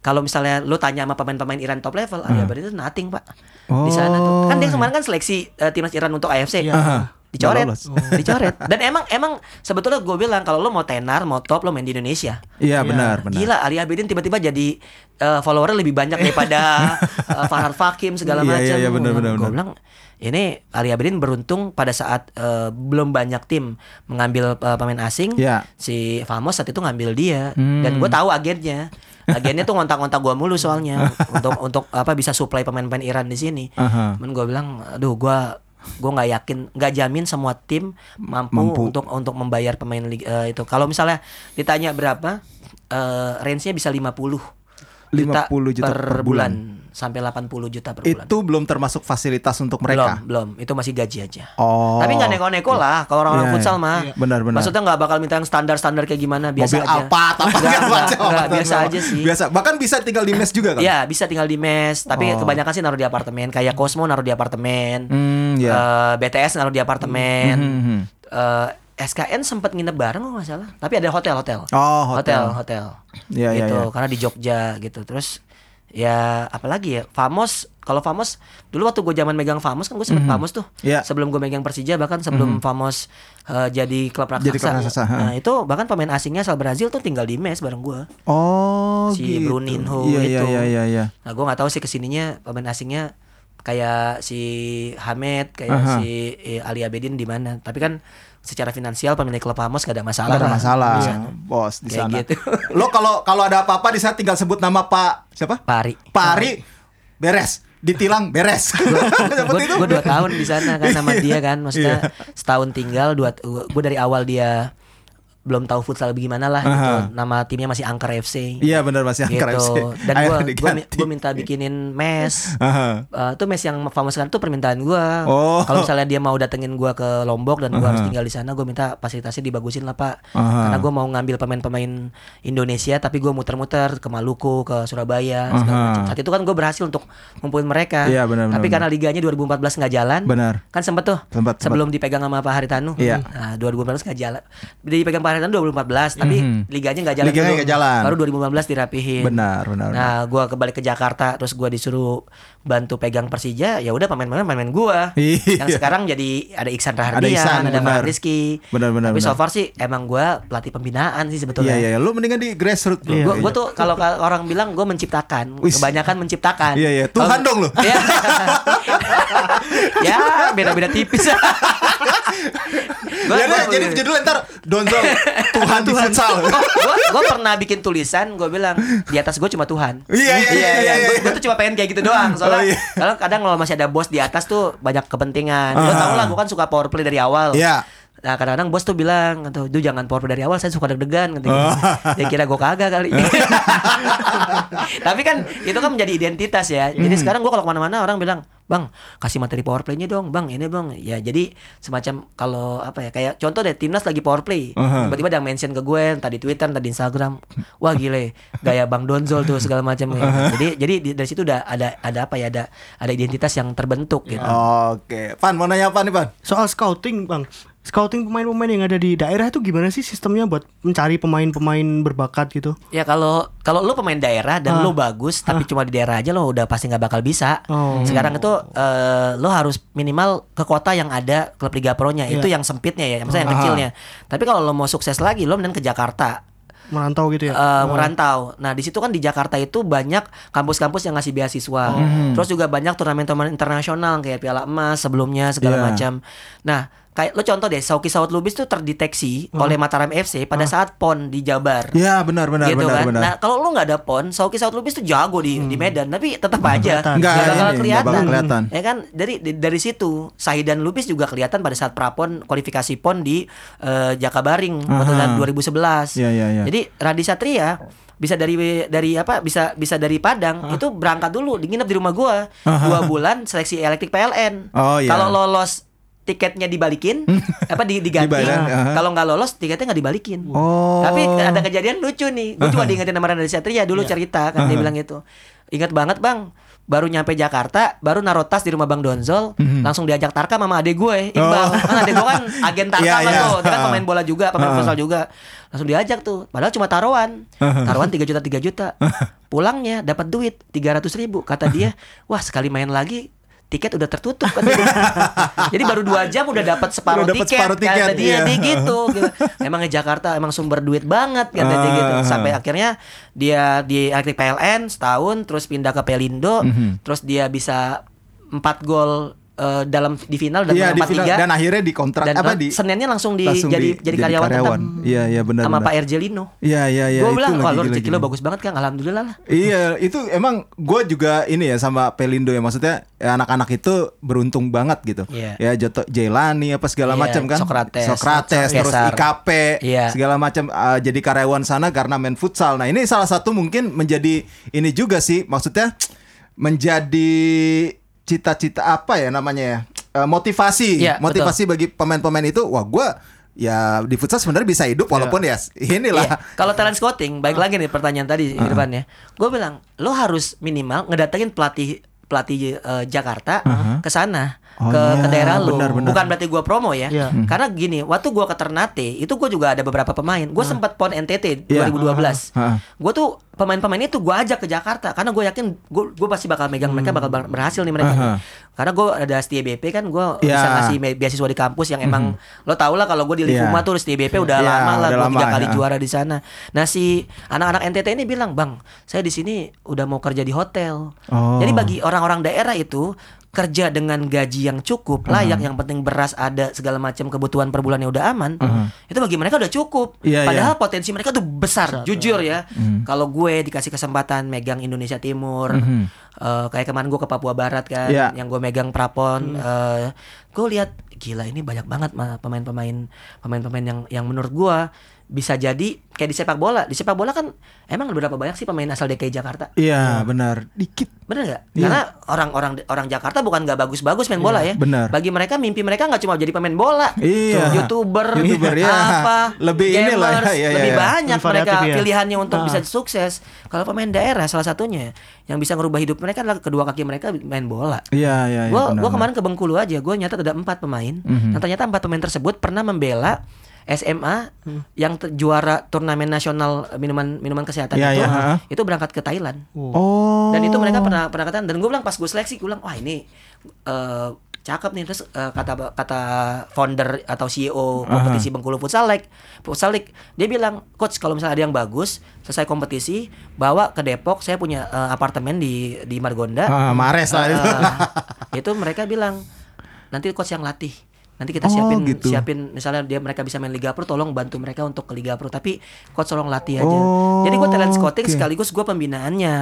kalau misalnya lu tanya sama pemain-pemain Iran top level, Ali Abedin itu nothing pak di sana tuh. Kan dia Oh. kemarin kan seleksi eh, timnas Iran untuk AFC. Iya. Aha. Dicoret, lolos. dicoret. Dan emang emang sebetulnya gue bilang kalau lo mau tenar, mau top, lo main di Indonesia. Iya benar benar. Gila Ali Abidin tiba-tiba jadi eh, follower lebih banyak daripada eh, Farhad Fakim segala Iya, macam. iya, iya, benar, benar, Gue bilang ini Ali Abidin beruntung pada saat eh, belum banyak tim mengambil eh, pemain asing. Iya. Si Famos saat itu ngambil dia Hmm. dan gue tahu agennya. Agennya tuh ngontak-ngontak gue mulu soalnya untuk untuk apa bisa supply pemain-pemain Iran di sini. Aha. Cuman gue bilang, aduh gue gue nggak yakin, nggak jamin semua tim mampu, Mampu. untuk untuk membayar pemain eh, itu. Kalau misalnya ditanya berapa, eh range-nya bisa 50 50 juta per bulan. Sampai 80 juta per bulan. Itu belum termasuk fasilitas untuk mereka. Belum, belum. Itu masih gaji aja. Oh. Tapi nggak neko-neko lah kalau orang-orang Iya, futsal iya. mah. Iya. Benar, benar. Maksudnya nggak bakal minta yang standar-standar kayak gimana, biasa Mobil aja. Alphard apa Nggak, segala nggak, macam. nggak, biasa aja sih. Biasa. Bahkan bisa tinggal di mes juga kan? Iya, bisa tinggal di mes, tapi Oh. kebanyakan sih naruh di apartemen. Kayak Cosmo naruh di apartemen. Hmm, ya. Eh, BTS naruh di apartemen. Hmm, hmm, Eh, SKN sempat nginep bareng kalau nggak salah. Tapi ada hotel-hotel. Oh, hotel. hotel. Iya, iya, gitu, iya. karena di Jogja gitu. Terus ya apalagi ya? Famos kalau Famos dulu waktu gue zaman megang Famos kan gue sempet Famos tuh. Iya. Sebelum gue megang Persija bahkan sebelum Famos eh, jadi klub raksasa. Jadi klub raksasa, ha. Nah, itu bahkan pemain asingnya asal Brazil tuh tinggal di mes bareng gue. Oh, Si gitu. Bruninho iya, itu. Iya, iya, iya, iya. Nah, gue nggak tahu sih ke sininya pemain asingnya kayak si Hamed, kayak Aha. si eh, Ali Abedin di mana. Tapi kan secara finansial pemilik klub Amos gak ada masalah. Nggak ada lah masalah, di sana. bos di Kayak sana. gitu. Lo kalau kalau ada apa-apa di sana tinggal sebut nama Pak siapa? Pari. Pak Ari, beres. Ditilang beres. Gue dua tahun di sana kan sama dia kan, maksudnya Iya. setahun tinggal dua. Gue dari awal dia belum tahu futsal bagaimana lah gitu. Aha. Nama timnya masih Angker FC. Iya benar masih gitu. angker FC. Dan gue gue minta bikinin mes. Aha. Eh, tuh mes yang famous kan tuh permintaan gue. Oh. Kalau misalnya dia mau datengin gue ke Lombok dan gue harus tinggal di sana, gue minta fasilitasnya dibagusin lah pak. Aha. Karena gue mau ngambil pemain-pemain Indonesia, tapi gue muter-muter ke Maluku, ke Surabaya, macam. Saat itu kan gue berhasil untuk ngumpulin mereka. Iya, benar, Tapi benar, karena liganya 2014 nggak jalan, Benar. kan sempet tuh Sempet, sebelum dipegang sama Pak Haritanu. Iya. Nah, 2014 nggak jalan. Dipegang Pak Haritanu 2014, tapi Mhm. liganya nggak jalan. Liganya dulu. nggak jalan. Baru 2015 dirapihin. Benar, benar, Nah, gua kembali ke Jakarta, terus gua disuruh bantu pegang Persija. Ya udah pemain-pemain pemain gua. Iya. Yang sekarang jadi ada Iksan Ada Rahardian, Iksan, ada, benar. Farhan Rizky. Benar, benar, Tapi so far sih emang gua pelatih pembinaan sih Iya sebetulnya. iya, lu mendingan di grassroots bro. Gua, gua tuh kalau orang bilang gue menciptakan, Wis. kebanyakan menciptakan. Iya, iya. Tuhan Kalau- dong lu. Iya. ya beda-beda tipis. Gua- Ya gua- jadi judul ntar Donzo Tuhan di futsal. gue gue pernah bikin tulisan gue bilang di atas gue cuma Tuhan Iya, iya, iya, iya, iya. gue tuh cuma pengen kayak gitu doang soalnya Oh, iya. kalau kadang kalau masih ada bos di atas tuh banyak kepentingan lo Ah. tau lah gue kan suka power play dari awal Iya. Nah kadang-kadang bos tuh bilang tuh, "Duh jangan power play dari awal, saya suka deg-degan." Gitu. Oh. Dia kira gue kagak kali. Tapi kan itu kan menjadi identitas ya. Jadi Hmm. sekarang gue kalau ke mana-mana orang bilang, "Bang, kasih materi power play-nya dong, bang. Ini bang." Ya jadi semacam kalau apa ya kayak contoh deh timnas lagi power play, Aha. tiba-tiba ada yang mention ke gue, tadi Twitter, tadi Instagram, wah gile, gaya bang Donzol tuh segala macam. Jadi jadi di- dari situ udah ada ada apa ya ada ada identitas yang terbentuk gitu. Oke, Pan mau nanya apa nih Pan? Soal scouting, Bang. Scouting pemain-pemain yang ada di daerah itu gimana sih sistemnya buat mencari pemain-pemain berbakat gitu? Ya kalau kalau lu pemain daerah dan Ah. lu bagus tapi cuma di daerah aja lo udah pasti nggak bakal bisa. Oh. Sekarang itu eh, lo harus minimal ke kota yang ada klub Liga Pro-nya. Itu Iya. yang sempitnya ya, maksudnya yang Ah. kecilnya. Tapi kalau lo mau sukses lagi lo mending ke Jakarta. Merantau gitu ya? eh, merantau. Nah, di situ kan di Jakarta itu banyak kampus-kampus yang ngasih beasiswa. Terus juga banyak turnamen-turnamen internasional kayak Piala Emas sebelumnya segala Iya. macam. Nah, kayak lo contoh deh, Sauki Saud Lubis tuh terdeteksi oleh Mataram FC pada saat PON di Jabar Ya benar benar gitu benar kan. benar. Nah, kalau lu nggak ada pon, Sauki Saud Lubis tuh jago di di Medan, tapi tetap aja kelihatan. Nggak, bakal ini, nggak kelihatan. bakal kelihatan. Ya kan? Dari dari situ Sahidan Lubis juga kelihatan pada saat prapon kualifikasi pon di eh, Jakabaring waktu Aha. tahun 2011. Iya, iya, iya. Jadi Radi Satria bisa dari dari apa bisa bisa dari Padang itu berangkat dulu nginep di rumah gua dua bulan seleksi elektrik PLN Oh, iya. kalau lolos tiketnya dibalikin apa di, diganti Dibayar, aha. kalau nggak lolos tiketnya nggak dibalikin Oh. tapi ada kejadian lucu nih. Gue cuma diingetin sama Randa Satria dulu cerita kan dia bilang gitu. Ingat banget bang. Baru nyampe Jakarta, baru naruh tas di rumah Bang Donzol, langsung diajak Tarka sama adek gue, Iqbal. Oh. Kan adek gue kan agen Tarka Iya, kan iya. tuh, dia kan pemain bola juga, pemain Uh-uh. futsal juga. Langsung diajak tuh, padahal cuma taruhan. Taruhan 3 juta 3 juta. Pulangnya dapat duit 300 ribu. Kata dia, wah sekali main lagi tiket udah tertutup dia. Jadi baru dua jam udah dapat separuh Udah dapat tiket, separuh tiket, kata dia, iya. dia gitu, gitu. Emangnya Jakarta emang sumber duit banget kata dia gitu. Ah. Sampai akhirnya dia di akhir PLN setahun terus pindah ke Pelindo, Mhm. terus dia bisa empat gol eh, dalam di final dan Iya menang di 4-3. final dan akhirnya di kontrak dan apa lang- di Seninnya langsung di langsung jadi di- jadi karyawan, tetap Iya iya benar. sama benar. Pak Erjelino. Iya iya iya. gue bilang, wah lu rezeki lo bagus banget Kang, alhamdulillah lah. Iya, itu emang gue juga ini ya sama Pelindo ya maksudnya ya, anak-anak itu beruntung banget gitu. Iya. Ya Joto Jailani apa segala Iya, macam kan. Sokrates, Sokrates terus Gesar. IKP Iya. segala macam uh, jadi karyawan sana karena main futsal. Nah, ini salah satu mungkin menjadi ini juga sih maksudnya menjadi cita-cita apa ya namanya ya? Eh, motivasi, Iya, motivasi bagi pemain-pemain itu. Wah, gue ya di futsal sebenarnya bisa hidup walaupun ya inilah. Iya. Kalau talent scouting, baik lagi nih pertanyaan tadi Irfan ya. Gue bilang, lo harus minimal ngedatengin pelatih pelatih eh, Jakarta ke sana Oh, ke, ke iya, daerah lo. benar, benar. Bukan berarti gue promo ya. Iya. Karena gini, waktu gue ke Ternate itu gue juga ada beberapa pemain. Gue sempat pon NTT Iya. 2012. Ah. Gue tuh pemain-pemain itu gue ajak ke Jakarta karena gue yakin gue gue pasti bakal megang mereka bakal ber- berhasil nih mereka. Aha. Karena gue ada STI BP kan gue Iya. bisa ngasih me- beasiswa di kampus yang emang lo tau lah kalau gue di Iya. Livuma tuh STI BP udah Iya, lama lah gue tiga kali ya. juara di sana. Nah si anak-anak NTT ini bilang bang, saya di sini udah mau kerja di hotel. Oh. Jadi bagi orang-orang daerah itu kerja dengan gaji yang cukup, layak, yang penting beras ada segala macam kebutuhan per bulannya udah aman, itu bagi mereka udah cukup. Iya, Padahal potensi mereka tuh besar, jujur ya. Hmm. Kalau gue dikasih kesempatan megang Indonesia Timur, eh, kayak kemarin gue ke Papua Barat kan, Hmm. Iya. yang gue megang Prapon, eh, gue lihat gila ini banyak banget mah pemain-pemain pemain-pemain yang yang menurut gue bisa jadi kayak di sepak bola. Di sepak bola kan emang berapa banyak sih pemain asal DKI Jakarta? Iya, benar. Dikit. Bener nggak? Iya. Karena orang-orang orang Jakarta bukan nggak bagus-bagus main bola ya. benar. Bagi mereka mimpi mereka nggak cuma jadi pemain bola. Iya. Tuh, Youtuber, Youtuber, iya. apa, Lebih inilah, gamers, iya, iya, lebih iya. banyak Lebih mereka ya. pilihannya untuk Ah. bisa sukses. Kalau pemain daerah salah satunya yang bisa ngerubah hidup mereka adalah kedua kaki mereka main bola. Iya, iya, iya. Gue benar, gua benar. kemarin ke Bengkulu aja, gue nyatat ada empat pemain. Mhm. Dan ternyata empat pemain tersebut pernah membela SMA yang te- juara turnamen nasional minuman minuman kesehatan Iya, itu, iya, ha. itu berangkat ke Thailand. Oh. Dan itu mereka pernah pernah katakan dan gue bilang pas gue seleksi gue bilang wah ini eh, cakep nih terus eh, kata kata founder atau CEO kompetisi Bengkulu Futsal League, Futsal League dia bilang coach kalau misalnya ada yang bagus selesai kompetisi bawa ke Depok saya punya eh, apartemen di di Margonda. Ah, Mares lah itu. Eh, itu mereka bilang nanti coach yang latih. Nanti kita Oh, siapin gitu. siapin misalnya dia mereka bisa main Liga Pro tolong bantu mereka untuk ke Liga Pro tapi coach tolong latih aja. Oh, Jadi gue talent scouting. Mhm. sekaligus gue pembinaannya.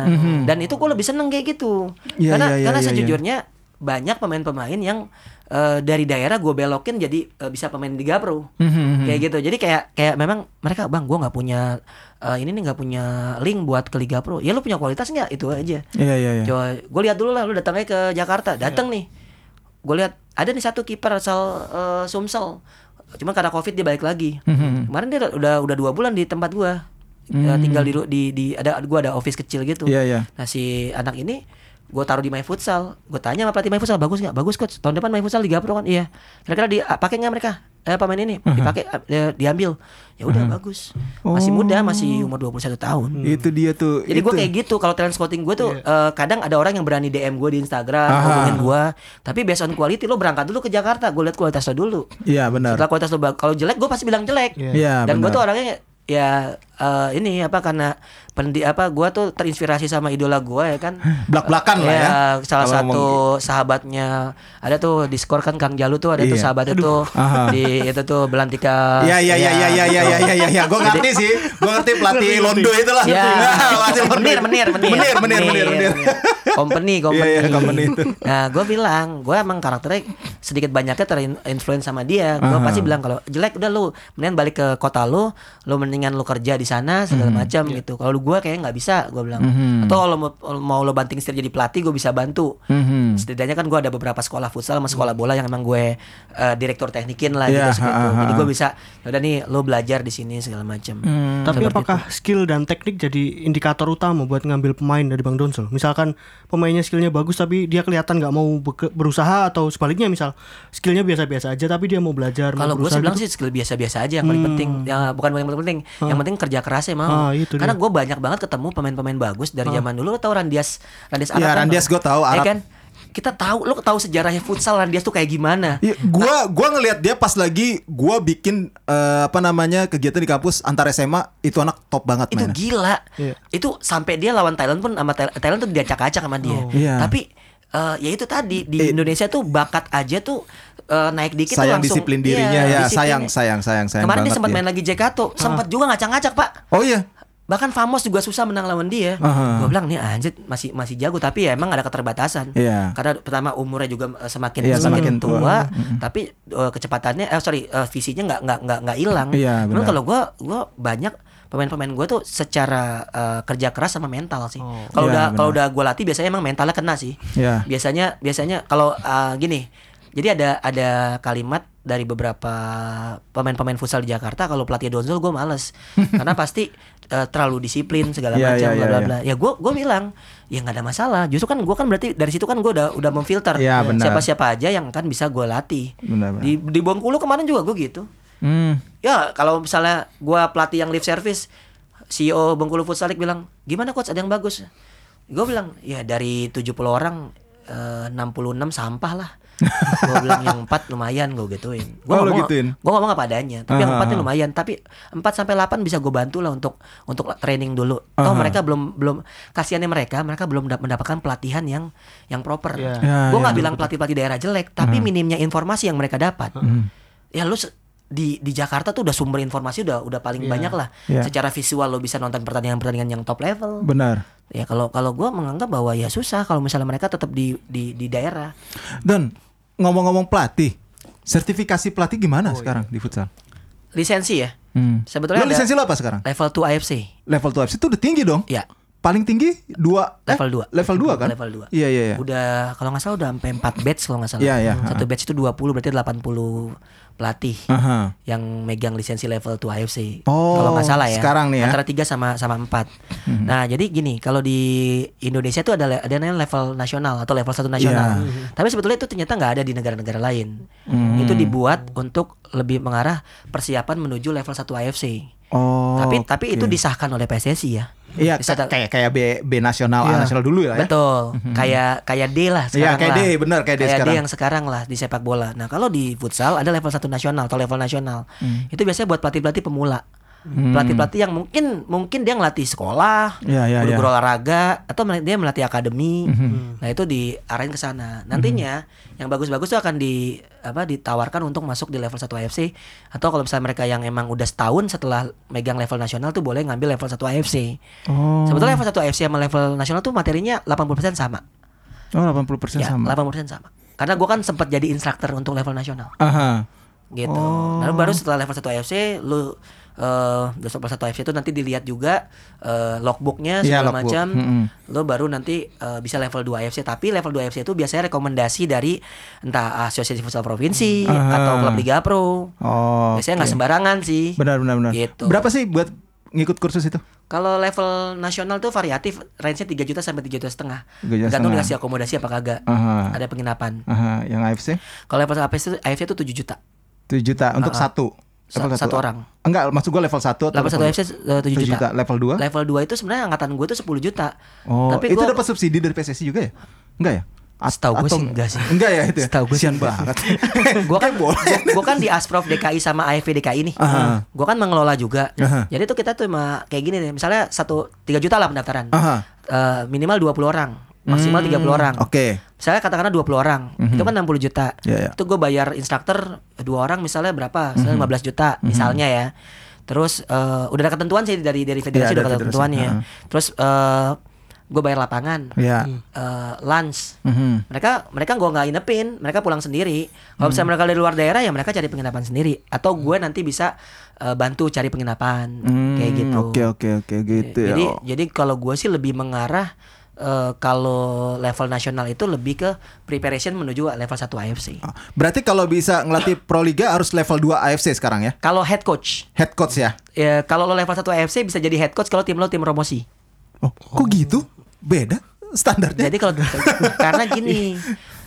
Dan itu gue lebih seneng kayak gitu. Iya, karena iya, iya, karena iya, sejujurnya banyak pemain-pemain yang eh, dari daerah gue belokin jadi eh, bisa pemain Liga Pro. Mhm, Kayak gitu. Jadi kayak kayak memang mereka bang gue nggak punya eh, ini nih nggak punya link buat ke Liga Pro. Ya lu punya kualitas nggak? Itu aja. Iya, iya, iya. Coba gue lihat dulu lah lu datangnya ke Jakarta, datang nih. Gue lihat ada nih satu kiper asal eh, Sumsel. Cuma karena Covid dia balik lagi. Kemarin dia udah udah dua bulan di tempat gua. Ya, tinggal di, di di ada gua ada office kecil gitu. Iya, iya. Nah si anak ini gue taruh di My Futsal. Gue tanya sama pelatih My Futsal bagus nggak? Bagus coach. Tahun depan My Futsal Liga Pro kan? Iya. Kira-kira di pakai nggak mereka? Eh pemain ini dipakai eh, diambil. Ya udah bagus. Masih muda, masih umur 21 tahun. Itu dia tuh. Jadi gue kayak gitu kalau talent scouting gue tuh eh, kadang ada orang yang berani DM gue di Instagram Aha. ngomongin gue, tapi based on quality lo berangkat dulu ke Jakarta, gue lihat kualitas lo dulu. Iya, benar. Setelah kualitas lo kalau jelek gue pasti bilang jelek. Iya, Dan gue tuh orangnya ya uh, ini apa karena pendi apa gua tuh terinspirasi sama idola gua ya kan. Belak-belakan uh, lah ya. ya. Salah satu ngomong... Gitu. sahabatnya ada tuh diskor kan Kang Jalu tuh ada iya. tuh sahabatnya Aduh. tuh Aha. di itu tuh Belantika. Iya iya iya iya iya iya iya ya, ya, ya. gua ngerti sih. Gua ngerti pelatih Londo itu lah. Ya. Menir menir menir. Menir menir menir menir. Company iya, company. Iya, company itu. Nah, gua bilang, gua emang karakternya sedikit banyaknya terinfluence sama dia. Gua uh -huh. pasti bilang kalau jelek udah lu mendingan balik ke kota lu, lu mendingan lu kerja di sana segala macam gitu. Kalau lu gue kayak nggak bisa, gue bilang. Mhm. Atau kalau mau, mau lo banting setir jadi pelatih, gue bisa bantu. Mhm. Setidaknya kan gue ada beberapa sekolah futsal sama sekolah bola yang emang gue eh, direktur teknikin lah Iya, gitu. segitu. ha, ha, Jadi gue bisa, udah nih lo belajar di sini segala macam. Hmm. Tapi Seperti apakah skill dan teknik jadi indikator utama buat ngambil pemain dari Bang Donsel? Misalkan pemainnya skillnya bagus tapi dia kelihatan nggak mau beke- berusaha atau sebaliknya misal skillnya biasa-biasa aja tapi dia mau belajar Kalau gue bilang gitu. sih skill biasa-biasa aja yang paling penting. Ya bukan yang paling penting, yang penting kerja keras ya mau. Ah, itu Karena gue banyak banget ketemu pemain-pemain bagus dari zaman dulu. Lo tau Randias, Randias Arab Iya, kan? Randias gua tahu, Ya Arab. kan? kita tahu lo tahu sejarahnya futsal Randias tuh kayak gimana. Iya, gua gua ngelihat dia pas lagi gua bikin eh, apa namanya kegiatan di kampus antar SMA itu anak top banget itu mainnya. gila. Iya. Itu sampai dia lawan Thailand pun sama Thailand, Thailand tuh diacak-acak sama dia. Iya. Tapi eh, ya itu tadi di Eh. Indonesia tuh bakat aja tuh eh, naik dikit tuh sayang langsung disiplin dirinya iya, ya, disiplinnya. sayang sayang sayang sayang Kemarin dia sempat dia. main lagi Jekato, sempat juga ngacak-ngacak, Pak. Oh iya. Bahkan Famos juga susah menang lawan dia. Aha. Gue bilang nih anjir masih masih jago tapi ya emang ada keterbatasan. Iya. Karena pertama umurnya juga semakin Iya, semakin semakin tua, tua. tapi eh, kecepatannya eh sorry eh, visinya nggak nggak nggak nggak hilang. Iya, Cuman benar. kalau gue gue banyak pemain-pemain gue tuh secara eh, kerja keras sama mental sih. Kalau Iya, udah kalau udah gue latih biasanya emang mentalnya kena sih. Iya. Biasanya biasanya kalau eh, gini. Jadi ada ada kalimat dari beberapa pemain-pemain futsal di Jakarta kalau pelatih Donzol gue males karena pasti eh, terlalu disiplin segala Iya, macam iya, bla iya, bla iya. bla. Ya gue gue bilang ya nggak ada masalah. Justru kan gue kan berarti dari situ kan gue udah udah memfilter Iya, benar. siapa siapa aja yang kan bisa gue latih. Benar, benar. Di di Bengkulu kemarin juga gue gitu. Hmm. Ya kalau misalnya gua pelatih yang lift service, CEO Bengkulu Futsal League bilang, gimana coach ada yang bagus? Gue bilang, ya dari 70 orang eh, 66 sampah lah. gue bilang yang 4 lumayan gue gituin. Gue Oh, ngomong, gituin? gua ngomong apa adanya. Tapi yang Aha, 4 nya aha. lumayan. Tapi 4 sampai 8 bisa gue bantu lah untuk untuk training dulu. Toh Aha. mereka belum belum kasihannya mereka, mereka belum dap- mendapatkan pelatihan yang yang proper. Iya. Ya, gue ya, nggak bilang pelatih-pelatih daerah jelek, tapi minimnya informasi yang mereka dapat. Ya lu di di Jakarta tuh udah sumber informasi udah udah paling Iya. banyak lah. Iya. Secara visual lo bisa nonton pertandingan-pertandingan yang top level. Benar. Ya kalau kalau gua menganggap bahwa ya susah kalau misalnya mereka tetap di di di daerah. Dan ngomong-ngomong pelatih, sertifikasi pelatih Oh, gimana iya. sekarang di futsal? Lisensi ya. Hmm. Sebetulnya Lo lisensi lo apa sekarang? Level 2 AFC. Level 2 FC itu udah tinggi dong. Ya. Paling tinggi dua eh, Level 2. Level 2 kan? Level 2. Iya iya iya. Udah kalau nggak salah udah sampai 4 batch kalau nggak salah. Iya, iya. Satu batch itu 20 berarti 80 pelatih. Aha. yang megang lisensi level 2 AFC. Oh, kalau nggak salah ya. sekarang nih ya. Antara 3 sama sama 4. Nah, jadi gini, kalau di Indonesia itu ada ada level nasional atau level 1 nasional. Iya. Tapi sebetulnya itu ternyata nggak ada di negara-negara lain. Hmm. Itu dibuat untuk lebih mengarah persiapan menuju level 1 AFC. Oh. tapi tapi itu disahkan oleh PSSI ya. Iya, kayak kayak B, B nasional, A Iya. nasional dulu ya. Betul. Kayak kayak D lah Iya, sekarang kayak lah. D, benar, kayak D sekarang. yang sekarang lah di sepak bola. Nah, kalau di futsal ada level 1 nasional atau level nasional. Hmm. Itu biasanya buat pelatih-pelatih pemula. Pelatih-pelatih yang mungkin mungkin dia ngelatih sekolah, Iya, iya, guru-guru iya. olahraga atau dia melatih akademi. Hmm. Nah, itu diarahin ke sana. Nantinya yang bagus-bagus itu akan di apa ditawarkan untuk masuk di level 1 AFC atau kalau misalnya mereka yang emang udah setahun setelah megang level nasional tuh boleh ngambil level 1 AFC. Oh. Sebetulnya level 1 AFC sama level nasional tuh materinya 80% sama. Oh, 80% Ya, sama. 80% sama. Karena gua kan sempat jadi instruktur untuk level nasional Aha. gitu. Oh. Lalu baru setelah level 1 AFC lu eh level 1 AFC itu nanti dilihat juga eh, logbooknya Iya, segala logbook. macam. Mm-mm. Lu baru nanti eh, bisa level 2 AFC tapi level 2 AFC itu biasanya rekomendasi dari entah asosiasi futsal provinsi Aha. atau klub liga pro. Oh. Biasanya nggak oke. sembarangan sih. Benar benar benar. Gitu. Berapa sih buat ngikut kursus itu? Kalau level nasional tuh variatif, range-nya 3 juta sampai 3 juta setengah. 3 juta Gantung dikasih akomodasi apa kagak. Aha. Ada penginapan. Aha, yang AFC Kalau level AFC itu, AFC itu 7 juta. 7 juta untuk Ah, ah. satu. Level satu orang. Enggak, maksud gua level 1 atau Level 1 AFC eh, 7 7 juta. Level 2? Level 2 itu sebenarnya angkatan gue tuh 10 juta. Oh, Tapi itu gua- dapat subsidi dari PSSI juga ya? Enggak ya? Setahu gua atau- sih enggak sih. Enggak ya itu ya? Setahu gua sih banget. Gue kan gue kan di Asprof DKI sama AFV DKI nih. Aha. Gue kan mengelola juga. Aha. Jadi tuh kita tuh kayak gini nih. Misalnya satu 3 juta lah pendaftaran. Aha. Eh, minimal 20 orang, maksimal 30 orang. Hmm, Oke. Misalnya katakanlah 20 orang, itu kan 60 juta. Iya, iya. Itu gue bayar instruktur dua orang misalnya berapa? Misalnya Mhm. 15 juta misalnya ya. Terus eh, udah ada ketentuan sih dari dari federasi Iya, udah ada ketentuannya. federasi, Terus eh gue bayar lapangan, Iya. eh, lunch. Mhm. Mereka mereka gue nggak inepin, mereka pulang sendiri. Kalau Hmm. misalnya mereka dari luar daerah ya mereka cari penginapan sendiri. Atau gue nanti bisa eh, bantu cari penginapan kayak Hmm, gitu. Oke oke oke gitu ya. Jadi Oh. jadi kalau gue sih lebih mengarah eh, kalau level nasional itu lebih ke preparation menuju level 1 AFC. Oh, Berarti kalau bisa ngelatih Pro Liga harus level 2 AFC sekarang ya? Kalau head coach, Head coach ya? ya kalau lo level 1 AFC bisa jadi head coach kalau tim lo tim promosi. Oh, kok gitu? Beda standarnya? Jadi kalau karena gini,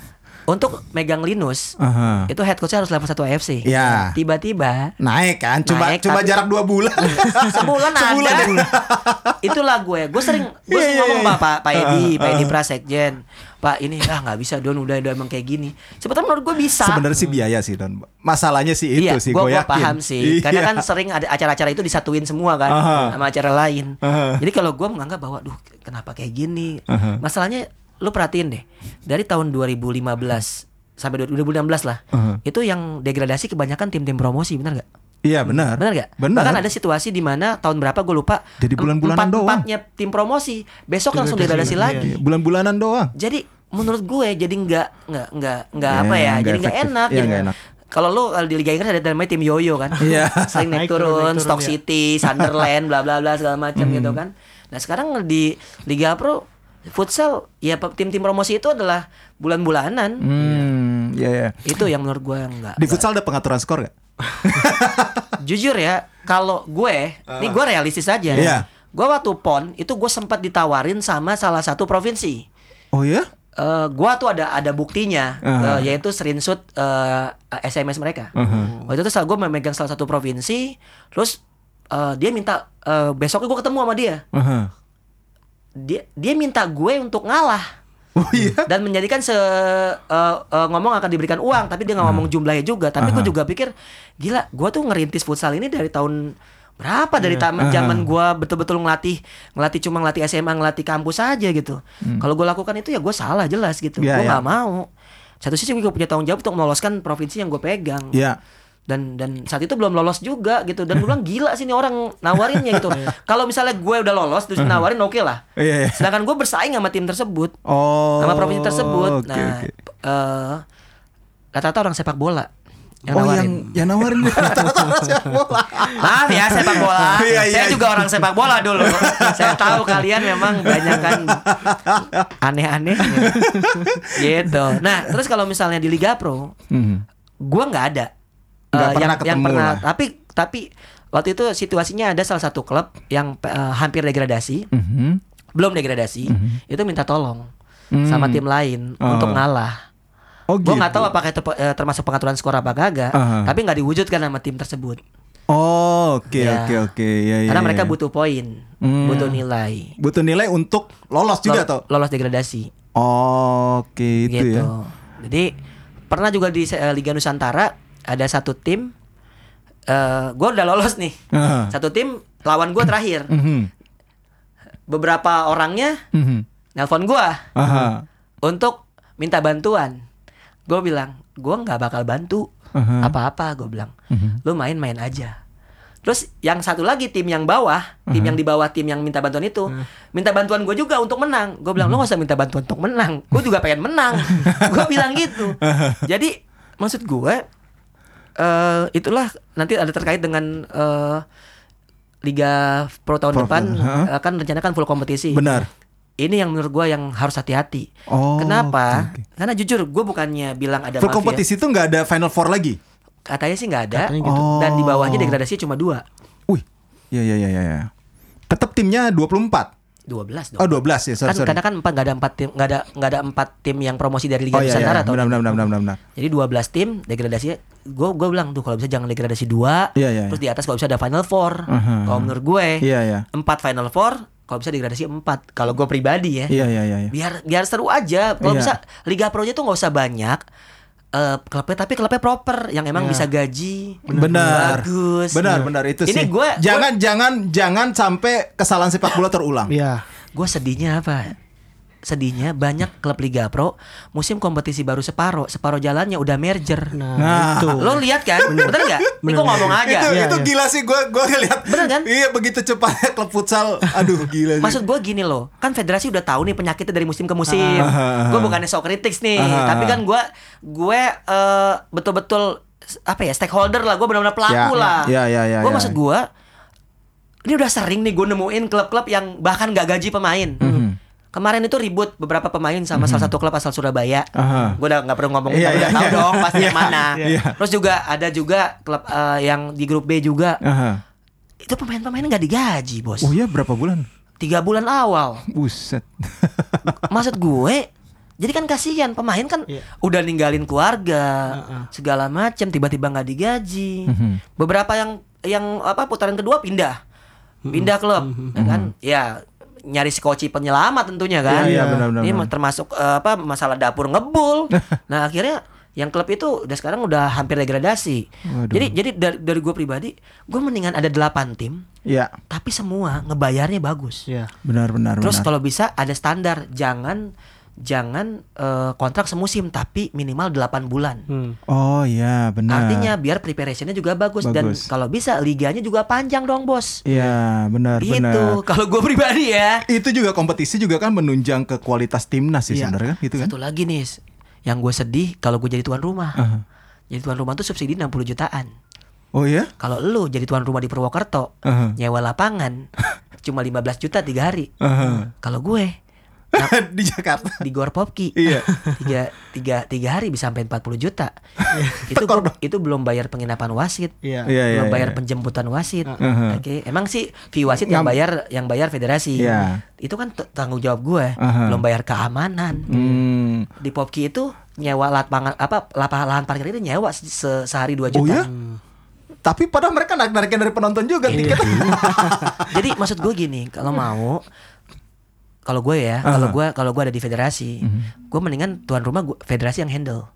untuk megang Linus Aha. itu head coachnya harus level 1 AFC. Iya. Tiba-tiba Naik kan? Cuma Naik, cuma tapi- jarak dua bulan. sebulan, Sebulan ada. Itulah gue. Gue sering gue Iya, sering iya, ngomong iya. Pak Pak Edi, Ah, Pak Edi. Prasekjen. Pak ini ah nggak bisa Don udah udah emang kayak gini. Sebetulnya menurut gue bisa. Sebenarnya sih biaya sih Don. Masalahnya sih itu iya, sih gue yakin. paham sih. Karena Iya. kan sering ada acara-acara itu disatuin semua kan Aha. sama acara lain. Aha. Jadi kalau gue menganggap bahwa, duh kenapa kayak gini? Aha. Masalahnya lu perhatiin deh dari tahun 2015 sampai 2016 lah, Aha. itu yang degradasi kebanyakan tim-tim promosi, benar nggak? Iya benar. Benar gak? Benar. Bahkan ada situasi di mana tahun berapa gue lupa. Jadi bulan-bulanan doang. Empatnya tim promosi, besok langsung degradasi lagi. Iya, Bulan-bulanan doang. Jadi menurut gue jadi nggak nggak nggak nggak Ya, apa ya, jadi nggak enak. Iya, jadi nggak enak. Kalau lu kalau di Liga Inggris ada namanya tim yoyo kan, Iya. sering naik Naik turun, Stock ya. City, Sunderland, bla bla bla segala macam Hmm. gitu kan. Nah sekarang di Liga Pro futsal ya tim-tim promosi itu adalah bulan-bulanan. Hmm, iya ya. Itu yang menurut gue nggak. Di futsal ada pengaturan skor gak? Jujur ya, kalau gue, ini gue realistis aja. Iya. Gue waktu pon itu gue sempat ditawarin sama salah satu provinsi. Oh ya? Eh gua tuh ada ada buktinya Aha. eh, yaitu screenshot eh, SMS mereka. Waktu itu salah gue memegang salah satu provinsi, terus eh, dia minta eh, besoknya gue ketemu sama dia. Aha. Dia dia minta gue untuk ngalah Oh iya. dan menjadikan se eh, eh, ngomong akan diberikan uang, tapi dia nggak ngomong jumlahnya juga. Tapi gue juga pikir gila, gue tuh ngerintis futsal ini dari tahun berapa dari taman zaman gue betul-betul ngelatih ngelatih cuma ngelatih SMA ngelatih kampus aja gitu. Kalau gue lakukan itu ya gue salah jelas gitu. Iya, gue iya. nggak mau. Satu sisi gue punya tanggung jawab untuk meloloskan provinsi yang gue pegang Iya. Dan dan saat itu belum lolos juga gitu dan gue bilang gila sih nih orang nawarinnya gitu kalau misalnya gue udah lolos terus nawarin oke lah Iya, iya. sedangkan gue bersaing sama tim tersebut Oh. sama provinsi tersebut Oke, nah oke. eh, rata-rata orang sepak bola yang oh nawarin yang yang nawarin rata-rata orang sepak bola. Maaf ya sepak bola. Iya, iya, saya iya. juga orang sepak bola dulu. saya tahu kalian memang banyak kan aneh-aneh. gitu. Nah, terus kalau misalnya di Liga Pro, Hmm. gua nggak ada Nggak Eh, pernah yang, yang ketemu pernah lah. tapi tapi waktu itu situasinya ada salah satu klub yang eh, hampir degradasi Mhm. belum degradasi itu minta tolong Hmm. sama tim lain Oh. untuk ngalah Oh gue nggak gitu. tahu apakah itu eh, termasuk pengaturan skor apa kagak Aha. tapi nggak diwujudkan sama tim tersebut Oh, oke Ya. oke oke. Ya, ya, karena mereka ya. butuh poin Hmm. butuh nilai butuh nilai untuk lolos juga Lol- toh. lolos degradasi Oh, oke itu gitu ya. jadi pernah juga di Liga Nusantara ada satu tim eh gue udah lolos nih Aha. satu tim lawan gue terakhir Mhm. beberapa orangnya Mhm. nelpon gua Aha. untuk minta bantuan. Gue bilang, gua nggak bakal bantu Aha. apa-apa. Gue bilang, Mhm. lu main-main aja. Terus yang satu lagi tim yang bawah, tim yang di bawah tim yang minta bantuan itu, minta bantuan gue juga untuk menang. Gue bilang, lu gak usah minta bantuan untuk menang. Gue juga pengen menang. gue bilang gitu. Jadi maksud gue, eh itulah nanti ada terkait dengan eh, Liga Pro tahun Pro, depan ha? akan rencana kan full kompetisi. Benar. Ini yang menurut gue yang harus hati-hati. Oh, Kenapa? oke. Karena jujur gue bukannya bilang ada Full mafia. kompetisi itu nggak ada final four lagi. Katanya sih nggak ada. Katanya gitu. Dan di bawahnya Oh. degradasi cuma dua. Wih. Ya ya ya ya ya. Tetap timnya 24. 12 dong. Oh, 12 ya, sorry, kan sorry. karena kan empat nggak ada empat tim nggak ada nggak ada empat tim yang promosi dari Liga Oh iya, Nusantara iya. atau benar benar benar benar benar. jadi 12 tim degradasi gue gue bilang tuh kalau bisa jangan degradasi dua Iya, iya, terus di atas kalau bisa ada final four Aha. kalau menurut gue Iya iya. empat final four kalau bisa degradasi empat kalau gue pribadi ya Iya iya iya. iya. biar biar seru aja kalau Iya. bisa Liga Pro nya tuh nggak usah banyak eh klubnya tapi klubnya proper yang emang Iya. bisa gaji Benar. bagus Benar benar itu ini sih. gue jangan jangan jangan sampai kesalahan sepak bola terulang. Iya. gue sedihnya apa sedihnya banyak klub Liga Pro musim kompetisi baru separuh separuh jalannya udah merger Nah, Nah. itu. lo lihat kan bener nggak ini kok ngomong aja itu Iya, itu iya. gila sih gue gue ngeliat Bener kan? iya begitu cepatnya klub futsal aduh gila sih Maksud gue gini loh, kan federasi udah tahu nih penyakitnya dari musim ke musim. Gue bukannya sok kritis nih, tapi kan gue gue eh, betul-betul apa ya stakeholder lah, gue benar-benar pelaku Ya, lah. ya, ya, ya, gue ya. maksud gue, ini udah sering nih gue nemuin klub-klub yang bahkan gak gaji pemain. Mhm. Kemarin itu ribut beberapa pemain sama salah satu klub asal Surabaya. Aha. Gue udah nggak perlu ngomong, Iya, tapi iya, udah tahu iya. dong pasti yang mana. Iya. Terus juga ada juga klub eh, yang di grup B juga. Aha. Itu pemain-pemain nggak digaji bos. Oh iya berapa bulan? Tiga bulan awal. Buset. Maksud gue jadi kan kasihan pemain kan Iya. udah ninggalin keluarga Heeh. segala macam tiba-tiba nggak digaji. Mhm. Beberapa yang yang apa putaran kedua pindah. Pindah klub ya kan? Ya nyari skoci penyelamat tentunya kan. Iya, iya, benar, benar, Ini termasuk eh, apa masalah dapur ngebul. nah akhirnya yang klub itu udah sekarang udah hampir degradasi. Waduh. Jadi jadi dari, dari gue pribadi, gue mendingan ada 8 tim, Iya, tapi semua ngebayarnya bagus. Iya. benar benar Terus kalau bisa ada standar, jangan jangan eh, kontrak semusim tapi minimal 8 bulan. Hmm. Oh iya, benar. Artinya biar preparationnya juga bagus, dan Bagus. kalau bisa liganya juga panjang dong bos. Iya, benar Gitu. benar. Kalau gue pribadi ya. Itu juga kompetisi juga kan menunjang ke kualitas timnas sih Iya. sebenarnya kan gitu kan. Satu lagi nih, yang gue sedih kalau gue jadi tuan rumah. Aha. Jadi tuan rumah tuh subsidi 60 jutaan. Oh iya? Kalau lu jadi tuan rumah di Purwokerto, Aha. nyewa lapangan cuma 15 juta tiga hari. Aha. Kalau gue di Jakarta. di Gor Popki Iya. tiga, tiga, tiga hari bisa sampai 40 juta itu Tekor gua- itu belum bayar penginapan wasit Iya. Iya, iya, belum bayar iya. penjemputan wasit Aha. oke emang sih fee wasit yang bayar yang bayar federasi Iya. itu kan tanggung jawab gue Aha. belum bayar keamanan Hmm. di Popki itu nyewa lapangan apa lapangan lahan parkir itu nyewa se- se- sehari 2 Oh juta ya? Tapi padahal mereka narik-narikin dari penonton juga Iya. tiket. Jadi maksud gue gini, kalau mau kalau gue ya, kalau gue kalau gue ada di federasi, gue mendingan tuan rumah gua, federasi yang handle.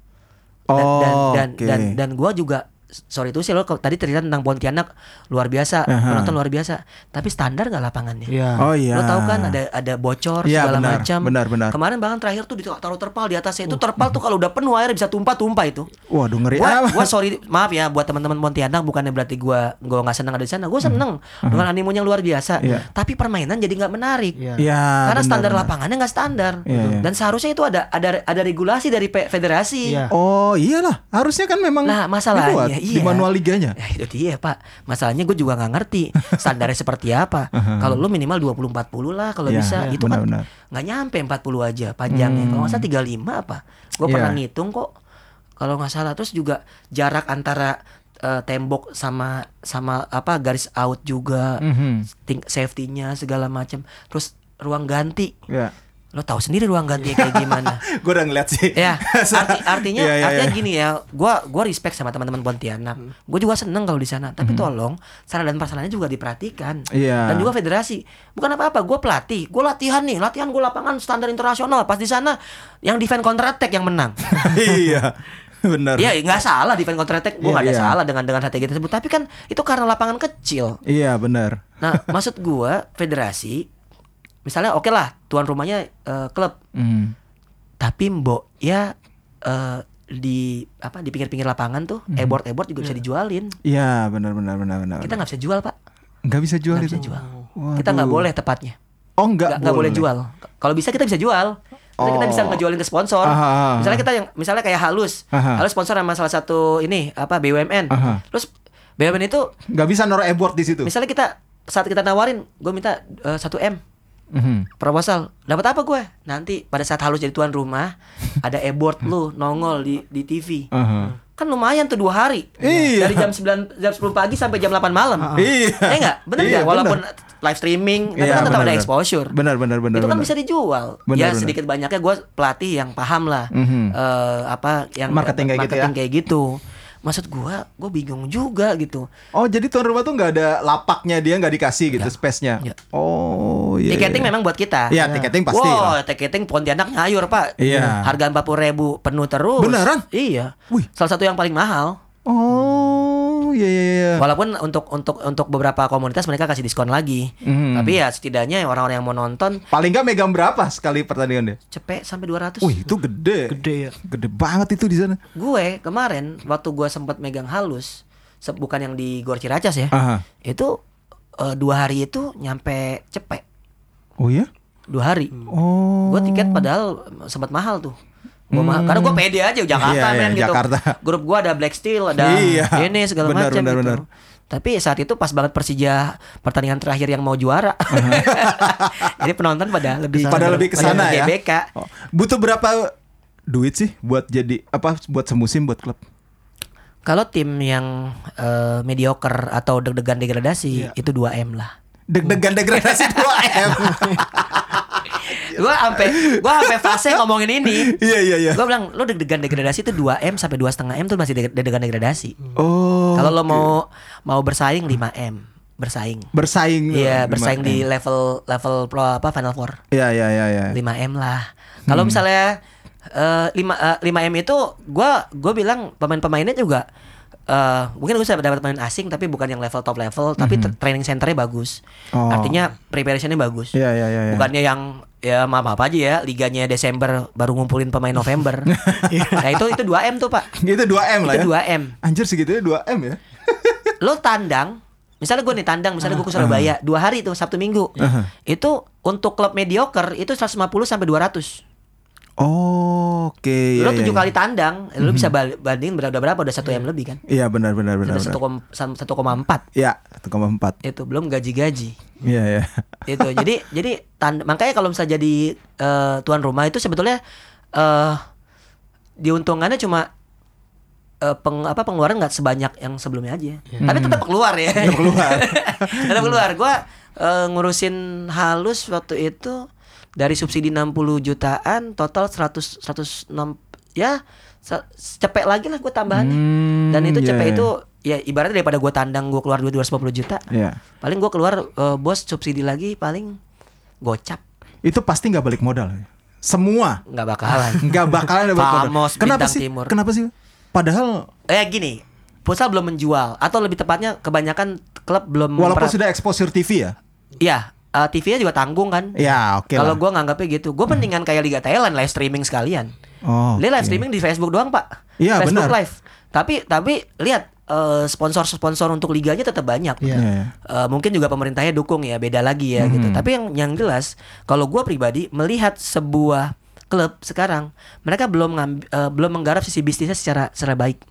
Dan Oh, dan dan, oke. dan dan gue juga sorry itu sih lo tadi cerita tentang Pontianak luar biasa, Aha. penonton luar biasa, tapi standar gak lapangannya? Iya. Oh iya. Lo tahu kan ada ada bocor Iya, segala benar, macam. benar, benar. Kemarin bahkan terakhir tuh ditaruh terpal di atasnya itu terpal tuh kalau udah penuh air bisa tumpah-tumpah itu. Waduh ngeri Gua, gua sorry maaf ya buat teman-teman Pontianak bukannya berarti gua gua nggak senang ada di sana. Gua seneng dengan animonya luar biasa. Hmm. Iya. Tapi permainan jadi nggak menarik. Iya. Iya. Karena benar, standar benar. lapangannya nggak standar. Iya, iya. Dan seharusnya itu ada ada ada regulasi dari federasi. Iya. Oh iyalah, harusnya kan memang Nah, masalahnya, dibuat iya. di manual liganya. Ya, itu dia pak Masalahnya gue juga nggak ngerti Standarnya seperti apa Kalau lu minimal 20-40 lah Kalau Iya, bisa iya, Itu kan benar-benar. nggak nyampe 40 aja panjangnya Kalau nggak salah 35 apa Gue Iya. pernah ngitung kok Kalau nggak salah Terus juga jarak antara eh, Tembok sama sama apa garis out juga Mhm. ting- Safety-nya segala macam Terus ruang ganti Ya. Lo tahu sendiri ruang ganti kayak gimana Gue udah ngeliat sih. ya arti, artinya Iya, iya, artinya iya. gini ya gua gua respect sama teman-teman Pontianak gue juga seneng kalau di sana tapi tolong sarana dan prasarannya juga diperhatikan Hmm. Iya. dan juga federasi bukan apa-apa gue pelatih gue latihan nih latihan gue lapangan standar internasional pas di sana yang defend counter attack yang menang iya. Benar. Iya nggak salah defend counter attack gue nggak ada iya. salah dengan dengan strategi tersebut tapi kan itu karena lapangan kecil Iya, benar. nah maksud gua federasi misalnya oke lah tuan rumahnya eh, klub Hmm. tapi mbok ya eh, di apa di pinggir-pinggir lapangan tuh Mhm. e-board e-board juga bisa dijualin Iya, benar benar benar benar. kita nggak bisa jual pak nggak bisa jual nggak itu. bisa jual Waduh. kita nggak boleh tepatnya Oh, nggak nggak nggak boleh jual kalau bisa kita bisa jual Misalnya kita Oh. bisa ngejualin ke sponsor Aha, aha. misalnya kita yang misalnya kayak halus Aha. halus sponsor sama salah satu ini apa BUMN Aha. terus BUMN itu Nggak bisa naruh e-board di situ. misalnya kita saat kita nawarin gue minta eh, satu m Mhm. proposal dapat apa gue nanti pada saat halus jadi tuan rumah ada e-board lu nongol di di TV Aha. kan lumayan tuh dua hari Iya. dari jam 9 jam 10 pagi sampai jam 8 malam Iya. eh enggak bener Iya, walaupun live streaming tapi Iya, kan tetap benar, ada exposure Benar benar benar. itu kan benar. bisa dijual Benar, ya benar. sedikit banyaknya gue pelatih yang paham lah Mhm. eh, apa yang Marketing kayak gitu marketing ya? kayak gitu maksud gue gue bingung juga gitu Oh jadi tuan rumah tuh nggak ada lapaknya dia nggak dikasih gitu space-nya. Iya. Oh iya. tiketing iya. memang buat kita Iya tiketing pasti. Wow, lah. tiketing Pontianak nyayur pak. Iya. Harga empat puluh ribu penuh terus. Beneran? Iya. Wih. Salah satu yang paling mahal. Oh iya iya iya. Walaupun untuk untuk untuk beberapa komunitas mereka kasih diskon lagi. Mhm. Tapi ya setidaknya orang-orang yang mau nonton Paling nggak megang berapa sekali pertandingan dia? cepet sampai 200 Wih itu gede. Gede ya. Gede banget itu di sana. Gue kemarin waktu gue sempat megang halus, se- bukan yang di Gor Ciracas ya. Aha. Itu eh, dua hari itu nyampe cepet. Oh iya? Dua hari. Oh. Gue tiket padahal sempat mahal tuh. Gua mahal. Karena gue pede aja Jakarta Iya, iya, men gitu. Jakarta. Grup gue ada Black Steel, ada Iya. ini segala Benar, macam benar, gitu. benar. Tapi saat itu pas banget Persija pertandingan terakhir yang mau juara. Jadi penonton pada lebih Pada lebih ke sana ya. GBK. Oh, Butuh berapa duit sih buat jadi apa buat semusim buat klub? Kalau tim yang eh, mediocre atau deg-degan degradasi itu 2 m lah. Deg-degan degradasi 2 M. Gua sampai gua sampai fase ngomongin ini. Iya iya iya. Gua bilang lo deg-degan degradasi itu 2 m sampai 2,5 m tuh masih deg- deg-degan degradasi. Oh. Kalau lo mau mau bersaing 5 m. bersaing. Bersaing. Iya, bersaing di 5M. level level pro apa Final Four. Iya iya iya iya. 5M lah. Kalau misalnya eh, 5 eh, 5M itu gua gua bilang pemain-pemainnya juga eh mungkin gue bisa dapat pemain asing tapi bukan yang level top level tapi tra- training centernya bagus. Oh. Artinya preparationnya bagus. Iya iya iya. iya. Bukannya yang ya maaf apa aja ya liganya Desember baru ngumpulin pemain November. nah itu itu 2M tuh, Pak. Itu 2M lah ya. Itu 2M. Anjir segitunya 2M ya. Lo tandang Misalnya gue nih tandang, misalnya gue ke Surabaya dua hari tuh Sabtu Minggu, itu untuk klub mediocre itu 150 sampai 200. Oh, oke. lo iya, tujuh iya, kali tandang, lo bisa bandingin berapa berapa udah satu m lebih kan? Iya benar benar benar. Sudah benar. satu satu koma empat Iya, 1,4. itu belum gaji-gaji Iya iya. itu jadi jadi tand- makanya kalau misalnya jadi eh, tuan rumah itu sebetulnya eh diuntungkannya cuma eh, peng, apa pengeluaran nggak sebanyak yang sebelumnya aja tapi tetap keluar ya tetap keluar tetap keluar gue ngurusin halus waktu itu dari subsidi 60 jutaan total 100 106 ya cepet lagi lah gue tambahannya Hmm, dan itu iya, cepet iya. itu ya ibaratnya daripada gue tandang gue keluar 250 juta Iya. paling gue keluar eh, bos subsidi lagi paling gocap Itu pasti nggak balik modal. ya? Semua nggak bakalan nggak bakalan balik modal. Kenapa sih? Timur. Kenapa sih? Padahal eh gini futsal belum menjual atau lebih tepatnya kebanyakan klub belum walaupun sudah exposure TV ya. Iya, eh, TV-nya juga tanggung kan Ya, oke kalau lah. gue nganggapnya gitu gue mendingan kayak Liga Thailand live streaming sekalian Oh. dia live streaming di Facebook doang pak Iya, Facebook benar. live tapi tapi lihat eh, sponsor-sponsor untuk liganya tetap banyak Iya. Iya. Eh, mungkin juga pemerintahnya dukung ya beda lagi ya gitu tapi yang yang jelas kalau gua pribadi melihat sebuah klub sekarang mereka belum ngambil, eh, belum menggarap sisi bisnisnya secara secara baik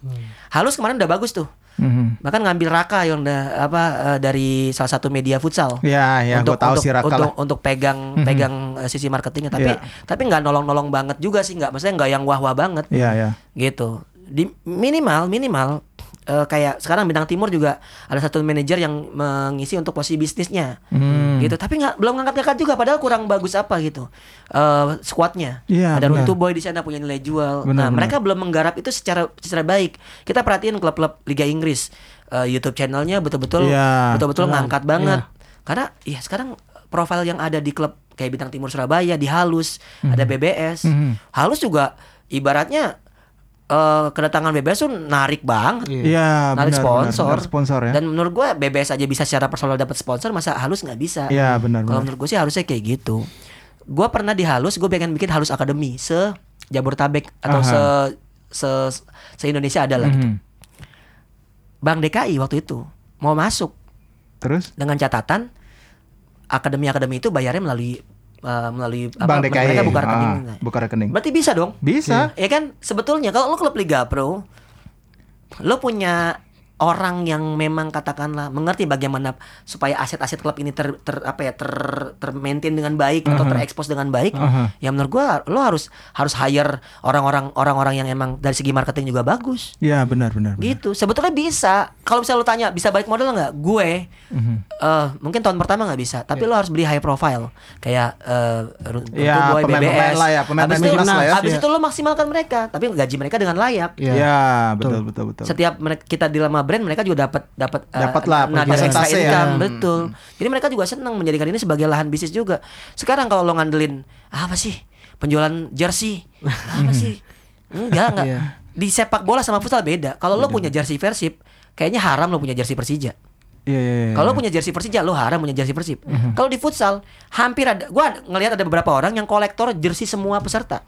halus kemarin udah bagus tuh Mhm. bahkan ngambil Raka yang udah, apa eh, dari salah satu media futsal Ya, ya, untuk tahu untuk, si Raka untuk, lah. untuk pegang pegang eh, sisi marketingnya tapi Iya. tapi nggak nolong-nolong banget juga sih nggak maksudnya nggak yang wah-wah banget Iya, ya. gitu di minimal minimal eh, kayak sekarang bintang timur juga ada satu manajer yang mengisi untuk posisi bisnisnya Hmm. gitu tapi nggak belum ngangkat-ngangkat juga padahal kurang bagus apa gitu eh squadnya Iya, ada. Runtu Boy di sana punya nilai jual Benar, nah benar. mereka belum menggarap itu secara secara baik kita perhatiin klub-klub Liga Inggris eh, YouTube channelnya betul-betul Iya. betul-betul Benar. ngangkat banget karena ya sekarang profil yang ada di klub kayak bintang timur Surabaya di Halus ada BBS Mhm. Halus juga ibaratnya eh, kedatangan BBS tuh narik banget Iya, narik benar, sponsor. benar, benar, sponsor ya. Dan menurut gua BBS aja bisa secara personal dapat sponsor, masa halus nggak bisa? Iya, benar, Kalau menurut gue sih harusnya kayak gitu. Gua pernah di halus, gue pengen bikin halus akademi se Jabodetabek atau Aha. se se se Indonesia ada lah. gitu. Mhm. Bank DKI waktu itu mau masuk Terus? dengan catatan akademi-akademi itu bayarnya melalui eh, melalui Bank DKI. mereka buka rekening. Ah, buka rekening. Berarti bisa dong? Bisa. Ya kan sebetulnya kalau lo klub Liga Pro lo punya orang yang memang katakanlah mengerti bagaimana supaya aset-aset klub ini ter, ter apa ya ter ter maintain dengan baik atau terekspos dengan baik Aha. ya menurut gua lo harus harus hire orang-orang orang-orang yang emang dari segi marketing juga bagus Iya, benar, benar. benar. gitu sebetulnya bisa kalau misalnya lo tanya bisa balik modal nggak gue Mhm. eh mungkin tahun pertama nggak bisa tapi lo harus beli high profile kayak eh Runtu Ya, Boy, pemain-pemain BBS lah ya, pemain habis itu, lah ya. habis Iya. itu lo maksimalkan mereka tapi gaji mereka dengan layak Iya. Iya, betul, betul, betul. setiap mereka kita di lama brand mereka juga dapat dapat eh, Dapat lah, nada extra persentase ya. income. Hmm. betul. Jadi mereka juga senang menjadikan ini sebagai lahan bisnis juga. Sekarang kalau lo ngandelin apa sih? Penjualan jersey? Apa sih? Enggak enggak. Iya. di sepak bola sama futsal beda. Kalau lo punya jersey Persib kayaknya haram lo punya jersey Persija. Iya, iya, iya. kalau punya jersey Persija lo haram punya jersey Persib. Kalau di futsal hampir ada gua ngelihat ada beberapa orang yang kolektor jersey semua peserta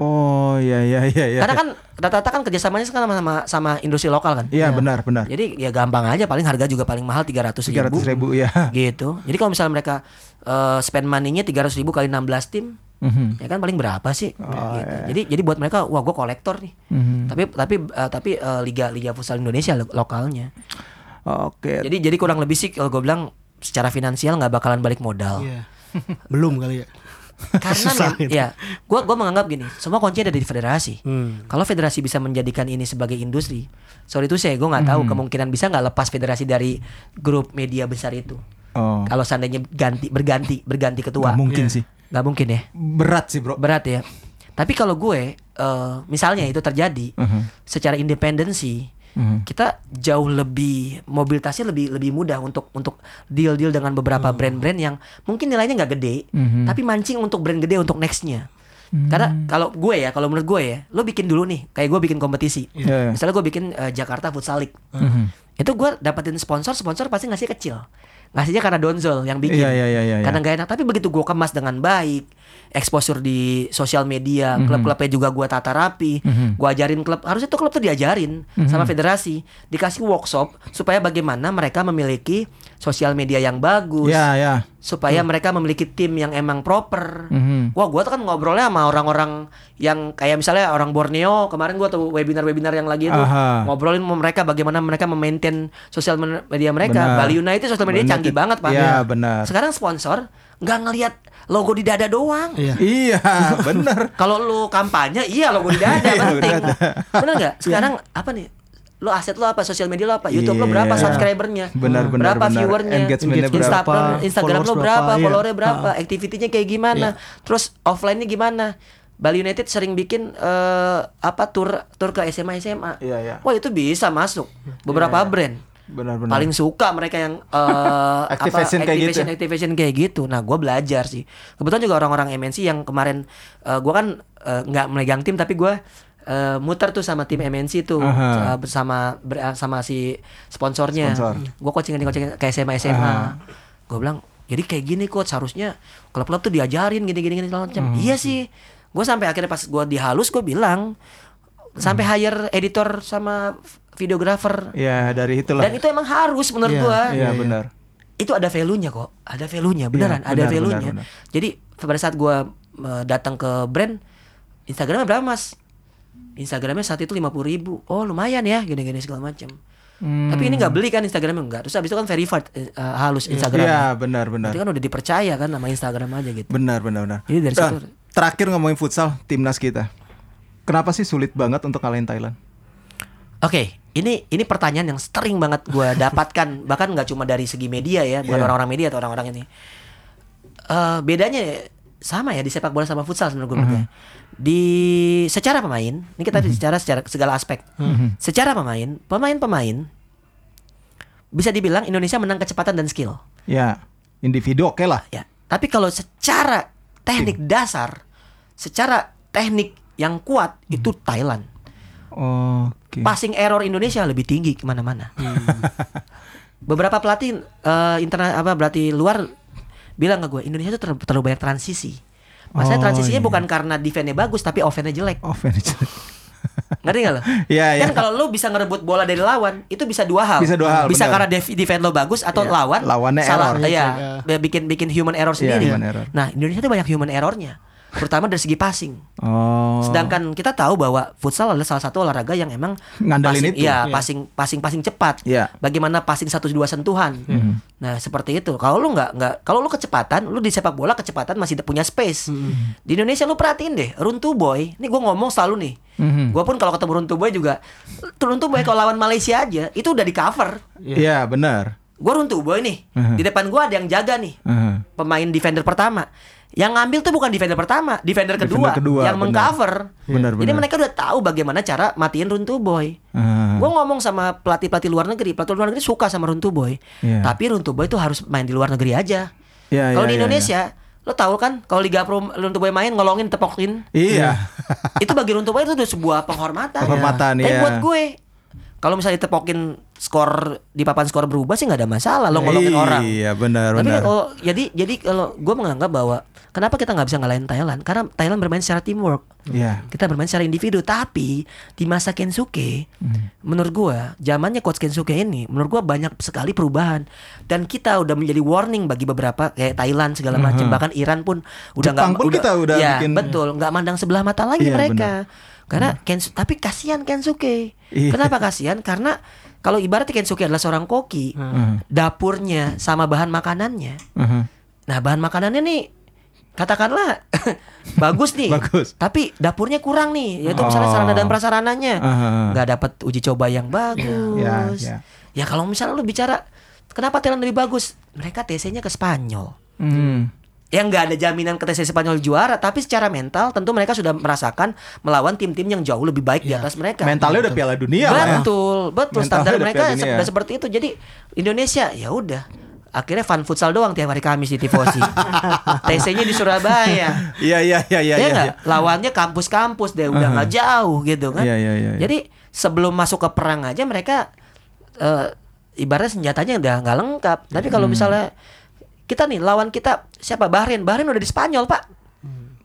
Oh, iya, iya, iya, iya. karena kan rata-rata kan kerjasamanya kan sama sama, sama industri lokal kan Iya, benar, benar. jadi ya gampang aja paling harga juga paling mahal 300 Tiga ribu, ratus ribu, ya. gitu. Jadi kalau misalnya mereka eh, spend money-nya 300 ribu kali 16 tim, Mhm. ya kan paling berapa sih? Oh, gitu. iya. Jadi jadi buat mereka wah gue kolektor nih. Mhm. Tapi tapi eh, tapi eh, liga liga futsal Indonesia lo- lokalnya. Oke. Jadi jadi kurang lebih sih kalau gue bilang secara finansial nggak bakalan balik modal. Iya. Belum kali ya. Karena Susah mem- itu. ya, gua gua menganggap gini, semua kuncinya ada di federasi. Hmm. Kalau federasi bisa menjadikan ini sebagai industri, sorry itu saya gue nggak tahu kemungkinan bisa nggak lepas federasi dari grup media besar itu. Oh. Kalau seandainya ganti berganti berganti ketua, Nggak mungkin Iya. sih. nggak mungkin ya, Berat sih, Bro. berat ya. Tapi kalau gue, eh, misalnya itu terjadi, Mhm. secara independensi, kita jauh lebih mobilitasnya lebih lebih mudah untuk untuk deal deal dengan beberapa brand-brand yang mungkin nilainya nggak gede, tapi mancing untuk brand gede untuk nextnya. Karena kalau gue ya, kalau menurut gue ya, lo bikin dulu nih, kayak gue bikin kompetisi. Iya. Misalnya gue bikin eh, Jakarta Futsal League. Itu gue dapetin sponsor, sponsor pasti ngasih kecil. Ngasihnya karena Donzol yang bikin. Iya, iya, iya, iya, Karena gak enak. Tapi begitu gue kemas dengan baik, exposure di sosial media, klub-klubnya juga gue tata rapi, gue ajarin klub. Harusnya tuh klub tuh diajarin sama federasi, dikasih workshop supaya bagaimana mereka memiliki sosial media yang bagus, Ya, ya. supaya mereka memiliki tim yang emang proper. Mhm. Wah, gua tuh kan ngobrolnya sama orang-orang yang kayak misalnya orang Borneo. Kemarin gua tuh webinar-webinar yang lagi itu Aha. ngobrolin sama mereka bagaimana mereka memaintain sosial media mereka. Benar. Bali United sosial media Benar. canggih banget, Pak. Iya, benar. Sekarang sponsor nggak ngelihat logo di dada doang. Iya. Iya, bener. Kalau lu kampanye, iya logo di dada Iya, penting. Bener nggak? Sekarang apa nih? Lo aset lo apa? Sosial media lo apa? YouTube lo Iya. berapa subscribernya? Benar, benar, berapa benar. viewernya? Engagementnya berapa? Instagram, Instagram lo berapa? Iya. Followernya berapa? Activity-nya kayak gimana? Terus offline-nya gimana? Bali United sering bikin eh, apa tour tour ke SMA SMA. Iya, iya. Wah itu bisa masuk beberapa brand. Benar, benar. Paling suka mereka yang eh, Activation apa, kayak gitu. activation, activation kayak gitu. Nah, gue belajar sih. Kebetulan juga orang-orang MNC yang kemarin eh, gua kan eh, nggak memegang tim tapi gue eh, muter tuh sama tim MNC tuh eh, bersama ber- sama si sponsornya. Sponsor. Gue coaching coaching ke SMA SMA. Gue bilang jadi kayak gini coach harusnya klub-klub tuh diajarin gini-gini gini segala macam. Iya sih. Gue sampai akhirnya pas gue dihalus gue bilang sampai hire editor sama videographer Ya, dari itulah. dan itu emang harus menurut Iya, gua Iya, benar. itu ada value-nya kok ada value-nya beneran Iya, ada value-nya benar, benar. jadi pada saat gua eh, datang ke brand Instagramnya berapa mas Instagramnya saat itu lima ribu oh lumayan ya gini-gini segala macam Hmm. tapi ini nggak beli kan Instagramnya enggak terus habis itu kan verified eh, halus Instagram Iya, benar, benar. Berarti kan udah dipercaya kan sama Instagram aja gitu Benar, benar, benar. Jadi dari Nah, situ- terakhir ngomongin futsal timnas kita. Kenapa sih sulit banget untuk ngalahin Thailand? Oke, ini ini pertanyaan yang sering banget gue dapatkan bahkan nggak cuma dari segi media ya, bukan Iya. orang-orang media atau orang-orang ini. Eh bedanya sama ya di sepak bola sama futsal sebenarnya gue Mhm. Di secara pemain, ini kita bicara secara segala aspek. Mhm. Secara pemain, pemain-pemain bisa dibilang Indonesia menang kecepatan dan skill. Ya, individu oke lah. Ya, tapi kalau secara teknik dasar, secara teknik yang kuat itu Thailand. Oke. Passing error Indonesia lebih tinggi ke mana-mana. Beberapa pelatih eh interna apa berarti luar bilang ke gue Indonesia tuh ter- terlalu banyak transisi. Masalahnya Oh, transisinya iya. bukan karena defense-nya bagus tapi offense-nya jelek. Oh, manajer. Ngerti gak lo? Iya, iya. Kan kalau lo bisa ngerebut bola dari lawan itu bisa dua hal. Bisa dua hal, Bisa benar. karena def- defense lo bagus atau Iya. lawan Lawannya salah. error. Iya, Iya. bikin bikin human error Iya, sendiri. human error. Nah Indonesia tuh banyak human errornya, terutama dari segi passing. Oh. Sedangkan kita tahu bahwa futsal adalah salah satu olahraga yang emang Ngandalin passing, itu. Iya, Iya. passing passing passing cepat. Iya. Bagaimana passing satu dua sentuhan. Mhm. Nah, seperti itu. Kalau lu nggak nggak kalau lu kecepatan, lu di sepak bola kecepatan masih punya space. Di Indonesia lu perhatiin deh, Runtu Boy. Ini gua ngomong selalu nih. Mhm. Gua pun kalau ketemu Runtu Boy juga Runtu Boy kalau lawan Malaysia aja itu udah di cover. Iya, benar. Gua Runtu Boy nih. Mhm. Di depan gua ada yang jaga nih. Mhm. Pemain defender pertama. Yang ngambil tuh bukan defender pertama, defender kedua, Defender kedua, yang mengcover. Benar, Jadi benar. mereka udah tahu bagaimana cara matiin Runtu Boy. Mhm. Gue ngomong sama pelatih-pelatih luar negeri, pelatih luar negeri suka sama Runtu Boy. Iya. Tapi Runtu Boy itu harus main di luar negeri aja. Iya, kalau iya, di iya, Indonesia, lo tahu kan kalau Liga Pro Runtu Boy main ngolongin tepokin. Iya. itu bagi Runtu Boy itu udah sebuah penghormatan. Penghormatan, Tapi iya. buat gue kalau misalnya ditepokin skor di papan skor berubah sih nggak ada masalah lo ngolongin orang. Iya, benar, Tapi benar. kalau jadi jadi kalau gue menganggap bahwa kenapa kita nggak bisa ngalahin Thailand? Karena Thailand bermain secara teamwork. Iya. Kita bermain secara individu, tapi di masa Kensuke, menurut gua zamannya coach Kensuke ini, menurut gua banyak sekali perubahan dan kita udah menjadi warning bagi beberapa kayak Thailand segala macam, bahkan Iran pun udah nggak pun kita udah ya, bikin- betul, nggak mandang sebelah mata lagi Iya, mereka. Karena Kensu, tapi kasihan Kensuke. Iya. Kenapa kasihan? Karena kalau ibaratnya Kensuke adalah seorang koki, dapurnya sama bahan makanannya. Mhm. Nah, bahan makanannya nih katakanlah bagus nih. Bagus. Tapi dapurnya kurang nih, yaitu misalnya Oh. sarana dan prasarananya. Aha. nggak dapat uji coba yang bagus. Ya, ya. Ya kalau misalnya lu bicara kenapa Thailand lebih bagus? Mereka TC-nya ke Spanyol. Mhm. Yang nggak ada jaminan ketika Spanyol juara, tapi secara mental tentu mereka sudah merasakan melawan tim-tim yang jauh lebih baik di atas mereka. Mentalnya udah Piala Dunia lah ya. betul, betul. Standar mereka se- Dunia. seperti itu. Jadi Indonesia ya udah. Akhirnya fun futsal doang tiap hari Kamis di Tifosi. TC-nya di Surabaya. Iya iya iya iya. ya iya. nggak? Lawannya kampus-kampus deh udah nggak jauh gitu kan. Iya, iya, iya, iya. Jadi sebelum masuk ke perang aja mereka eh, ibaratnya senjatanya udah nggak lengkap. Tapi kalau Hmm. misalnya kita nih lawan kita siapa Bahrain? Bahrain udah di Spanyol pak.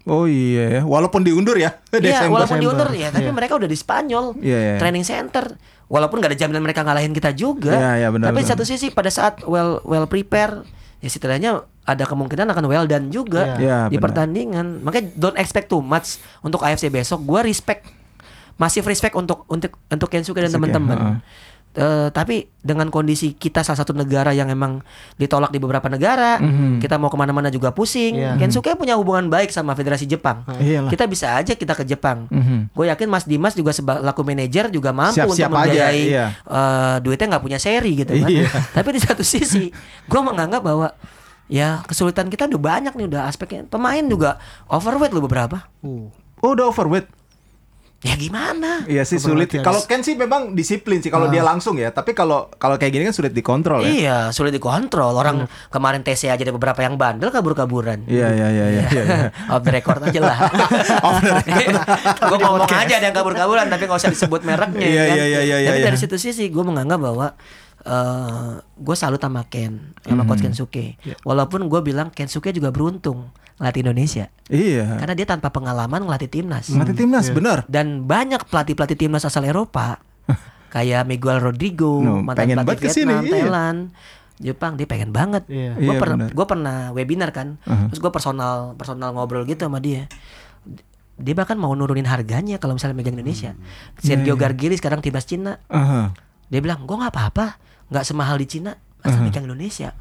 Oh iya, ya. walaupun diundur ya Iya, walaupun Desember. diundur ya, tapi Iya. mereka udah di Spanyol, Iya, iya. training center. Walaupun gak ada jaminan mereka ngalahin kita juga. Iya, iya, benar, tapi benar. satu sisi pada saat well well prepare, ya setidaknya ada kemungkinan akan well done juga Iya. Iya, di benar. pertandingan. Makanya don't expect too much untuk AFC besok. Gua respect, masih respect untuk untuk untuk Kensuke dan teman-teman. heeh. Eh, tapi dengan kondisi kita salah satu negara yang emang ditolak di beberapa negara, Mhm. kita mau ke mana-mana juga pusing. Iya. Kensuke punya hubungan baik sama Federasi Jepang. Iyalah. Kita bisa aja kita ke Jepang. Mhm. Gue yakin Mas Dimas juga selaku manajer juga mampu Siap-siap untuk aja, membiayai iya. eh, duitnya nggak punya seri gitu kan. Iya. Tapi di satu sisi gue menganggap bahwa ya kesulitan kita udah banyak nih udah aspeknya pemain juga overweight loh beberapa. Uh. Oh udah overweight. Ya gimana? Iya sih sulit. Kalau Ken sih memang disiplin sih kalau dia langsung ya. Tapi kalau kalau kayak gini kan sulit dikontrol ya. Iya sulit dikontrol. Orang kemarin TC aja ada beberapa yang bandel kabur-kaburan. Iya iya iya iya. iya. Off the record aja lah. Off the gue ngomong aja ada yang kabur-kaburan tapi nggak usah disebut mereknya. Iya, kan? iya, iya, iya, Tapi iya. dari situ sisi gue menganggap bahwa eh gue salut sama Ken, sama Hmm. coach Kensuke. Walaupun gue bilang Kensuke juga beruntung ngelatih Indonesia. Iya. Karena dia tanpa pengalaman ngelatih timnas. Ngelatih timnas bener. Dan banyak pelatih-pelatih timnas asal Eropa kayak Miguel Rodrigo, No, mantan pengen pelatih banget ke sini, Vietnam, iya. Thailand, Jepang, dia pengen banget. Iya. Gue Iya, pernah benar. gue pernah webinar kan, Uh-huh. terus gue personal personal ngobrol gitu sama dia. Dia bahkan mau nurunin harganya kalau misalnya megang Indonesia. Sergio Gargili sekarang timnas Cina, Aha. dia bilang gue nggak apa-apa, nggak semahal di Cina, asal megang Indonesia.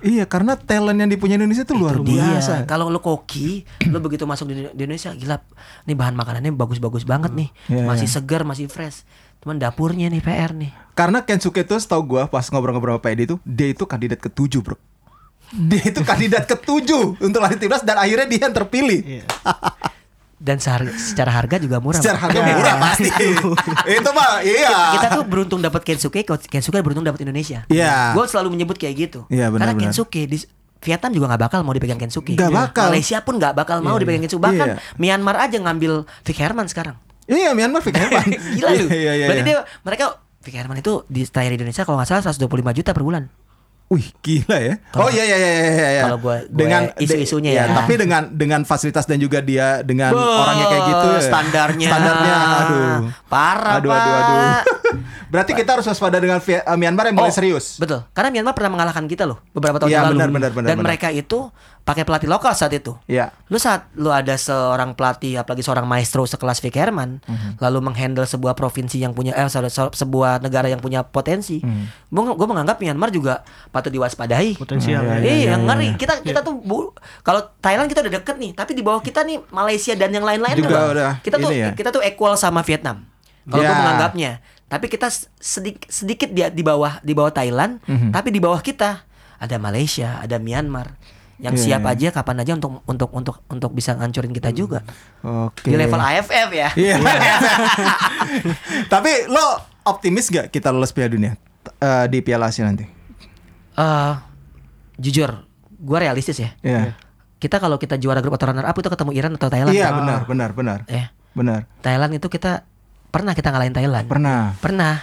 Iya karena talent yang dipunya Indonesia itu luar Itu dia. biasa. Kalau lu koki, lu begitu masuk di, di Indonesia gila. Nih bahan makanannya bagus-bagus banget nih. Iya, masih iya. segar, masih fresh. Cuman dapurnya nih PR nih. Karena Kensuke itu setahu gua pas ngobrol-ngobrol sama Pak Edi itu dia itu kandidat ketujuh bro. Dia itu kandidat ketujuh untuk latih timnas dan akhirnya dia yang terpilih. Iya. Dan secara harga juga murah. Secara harga murah pasti. itu mah iya. Kita tuh beruntung dapat Kensuke, Kensuke beruntung dapat Indonesia. Iya. Gue selalu menyebut kayak gitu. Iya, benar, Karena benar. Kensuke di Vietnam juga nggak bakal mau dipegang Kensuke. Nggak bakal. Malaysia pun nggak bakal mau dipegang Kensuke. Bahkan Iya. Myanmar aja ngambil Vic Herman sekarang. Iya Myanmar Vic Herman. Gila lu. Iya iya Berarti iya. dia mereka Vic Herman itu di di Indonesia kalau nggak salah 125 juta per bulan. Wih gila ya. Kalau- oh iya iya iya iya. iya. kalau gua- gua dengan isu-isunya de- ya. Tapi dengan dengan fasilitas dan juga dia dengan Beuh, orangnya kayak gitu ya. standarnya. Standarnya aduh. Parah, Aduh aduh aduh. Berarti kita harus waspada dengan eh, Myanmar yang mulai Oh, serius. Betul. Karena Myanmar pernah mengalahkan kita loh beberapa tahun Iya, yang lalu. benar, benar, benar, Dan benar. mereka itu pakai pelatih lokal saat itu. Iya. Lu saat lu ada seorang pelatih apalagi seorang maestro sekelas Vic Herman Mhm. lalu menghandle sebuah provinsi yang punya eh se- se- sebuah negara yang punya potensi. Mhm. Gue menganggap Myanmar juga patut diwaspadai. Potensial. Iya, ya. iya, Iya, ngeri. Kita kita tuh bu, kalau Thailand kita udah deket nih, tapi di bawah kita nih Malaysia dan yang lain-lain Juga udah Kita tuh ya. kita tuh equal sama Vietnam. Kalau Ya. gue menganggapnya. Tapi kita sedikit sedikit di, di bawah di bawah Thailand, Mhm. tapi di bawah kita ada Malaysia, ada Myanmar yang Iya, siap iya. aja kapan aja untuk untuk untuk untuk bisa ngancurin kita juga. Oke. Di level AFF ya. Iya. Tapi lo optimis gak kita lolos Piala Dunia eh, di Piala Asia nanti? Eh, jujur, gue realistis ya. Iya. Kita kalau kita juara grup atau runner up itu ketemu Iran atau Thailand. Iya kan? benar benar benar. Eh, Benar. Thailand itu kita pernah kita ngalahin Thailand. Pernah. Pernah.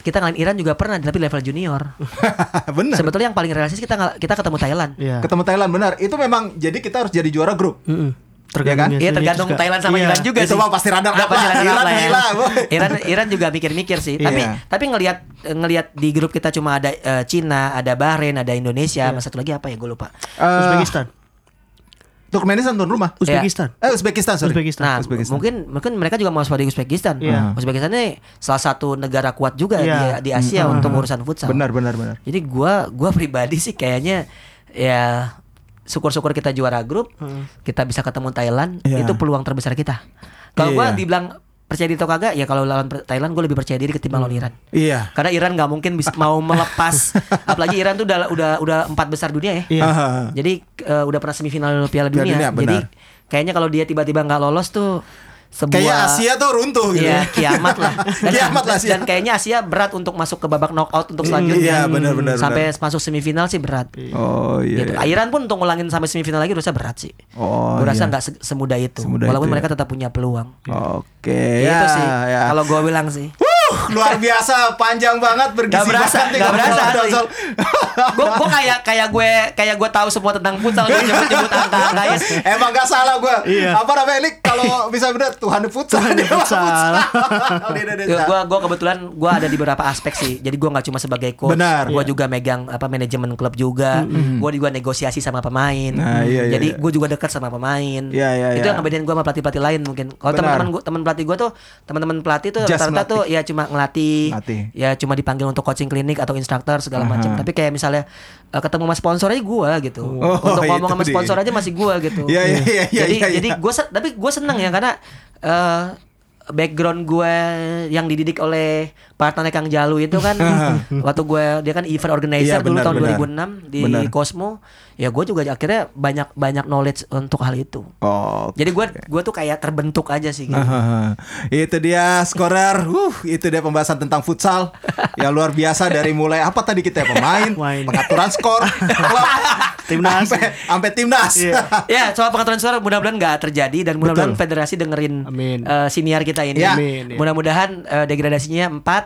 Kita ngalahin Iran juga pernah tapi level junior. benar. Sebetulnya yang paling realistis kita ngal- kita ketemu Thailand. Iya. Ketemu Thailand benar. Itu memang jadi kita harus jadi juara grup. Mm-mm. kan? Tergantung Iya hasilnya tergantung juga. Thailand sama Iya. Iran juga Itu sih. pasti up pasti lah. Iran lah ya. Iran Iran juga mikir-mikir sih. Tapi Iya. tapi ngelihat ngelihat di grup kita cuma ada eh, Cina, ada Bahrain, ada Indonesia, sama satu lagi apa ya gue lupa. Eh, Uzbekistan. Turkmenistan tuan rumah. Uzbekistan. Eh Uzbekistan sorry. Uzbekistan. Nah, Uzbekistan. mungkin mungkin mereka juga mau waspadai Uzbekistan. Iya. Uzbekistan ini salah satu negara kuat juga Iya. di, di Asia untuk urusan futsal. Benar benar benar. Jadi gua gua pribadi sih kayaknya ya syukur-syukur kita juara grup, kita bisa ketemu Thailand, Iya. itu peluang terbesar kita. Kalau gua Iya. dibilang percaya diri atau kagak ya kalau lawan Thailand gue lebih percaya diri ketimbang lawan Iran. Iya. Karena Iran nggak mungkin bisa mau melepas apalagi Iran tuh udah udah udah empat besar dunia ya. Iya. Jadi eh, udah pernah semifinal Piala Piala Dunia. Dunia, Jadi benar. kayaknya kalau dia tiba-tiba nggak lolos tuh sebuah Kayaknya Asia tuh runtuh gitu. Iya kiamat lah. Dan, Kiamat lah Asia. Dan kayaknya Asia berat untuk masuk ke babak knockout untuk selanjutnya. iya, benar, benar, Sampai masuk semifinal sih berat. Oh iya. Gitu. Iran pun untuk ngulangin sampai semifinal lagi rasa berat sih. Oh, gue rasa iya. nggak se- semudah itu. Semudah Walaupun itu ya. mereka tetap punya peluang. Oke. Itu ya, sih. ya. Kalau gue bilang sih. Wuh, luar biasa panjang banget bergizi Gak berasa, gak berasa gue gue kayak kayak gue kayak gue tahu semua tentang futsal gue nyebut nyebut angka angkanya. Emang gak salah gue. Iya. Apa namanya ini kalau bisa bener Tuhan futsal. Tuhan futsal. Gue gue kebetulan gue ada di beberapa aspek sih. Jadi gue nggak cuma sebagai coach. Benar. Gue juga megang apa manajemen klub juga. Gue juga negosiasi sama pemain. Nah, iya, iya, Jadi iya. gue juga dekat sama pemain. Iya, iya, Itu iya. yang ngebedain gue sama pelatih pelatih lain mungkin. Kalau teman-teman gue teman pelatih gue tuh teman-teman pelatih tuh rata-rata tuh ya cuma ngelatih. Ngelatih. Ya cuma dipanggil untuk coaching klinik atau instruktur segala macam. Tapi kayak misalnya eh, ketemu sama sponsor aja gue gitu. Oh, untuk ngomong sama sponsor aja masih gue gitu. Iya, iya, iya, iya, Jadi iya, jadi iya. gue tapi gue seneng ya karena eh background gue yang dididik oleh partner Kang Jalu itu kan waktu gue dia kan event organizer dulu benar, tahun benar. 2006 di Benar. Cosmo ya gue juga akhirnya banyak banyak knowledge untuk hal itu Oh. jadi gue gue tuh kayak terbentuk aja sih gitu. Itu dia skorer, uh, itu dia pembahasan tentang futsal yang luar biasa dari mulai apa tadi kita ya pemain, Main. pengaturan skor, klub, Timnas. sampai, timnas. Iya. ya soal pengaturan suara mudah-mudahan nggak terjadi dan mudah-mudahan federasi dengerin Amin. eh, siniar kita ini Ya. Ya. mudah-mudahan eh, degradasinya 4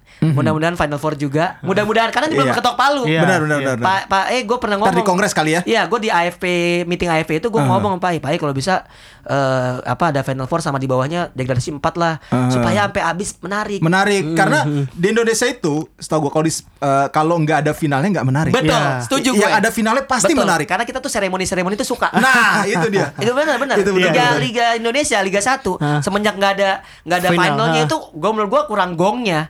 mudah-mudahan final four juga mudah-mudahan karena ini belum Iya. ketok palu Iya. Benar, benar, iya. benar. benar. Pak Pak eh gue pernah Ntar ngomong di kongres kali ya. Iya, gue di AFP meeting AFP itu gue ngomong sama Pak Pak kalau bisa eh, apa ada final four sama di bawahnya degradasi 4 lah Uh. supaya sampai habis menarik. Menarik karena di Indonesia itu, setahu gue kalau di, eh, kalau nggak ada finalnya nggak menarik. Betul, Iya. setuju Yang gue. ada finalnya pasti Betul, menarik. Karena kita tuh seremoni-seremoni itu suka. Nah, itu dia. itu benar benar. Itu benar, Liga benar. Liga Indonesia Liga 1 Hah? semenjak nggak ada nggak ada Final, finalnya hah? itu gue menurut gue kurang gongnya.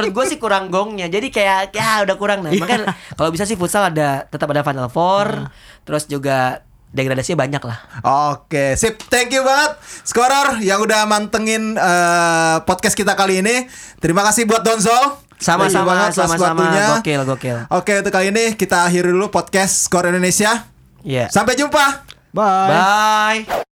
Menurut gue sih kurang gongnya. Jadi kayak ya udah kurang nah. Makanya kalau bisa sih futsal ada tetap ada final four, terus juga degradasinya banyak lah. Oke, sip. Thank you banget Scorer yang udah mantengin eh, podcast kita kali ini. Terima kasih buat Donzol. You Sama-sama, sama-sama. Gokil, gokil. Oke, untuk kali ini kita akhiri dulu podcast Skor Indonesia. Iya. Sampai jumpa. Bye. Bye.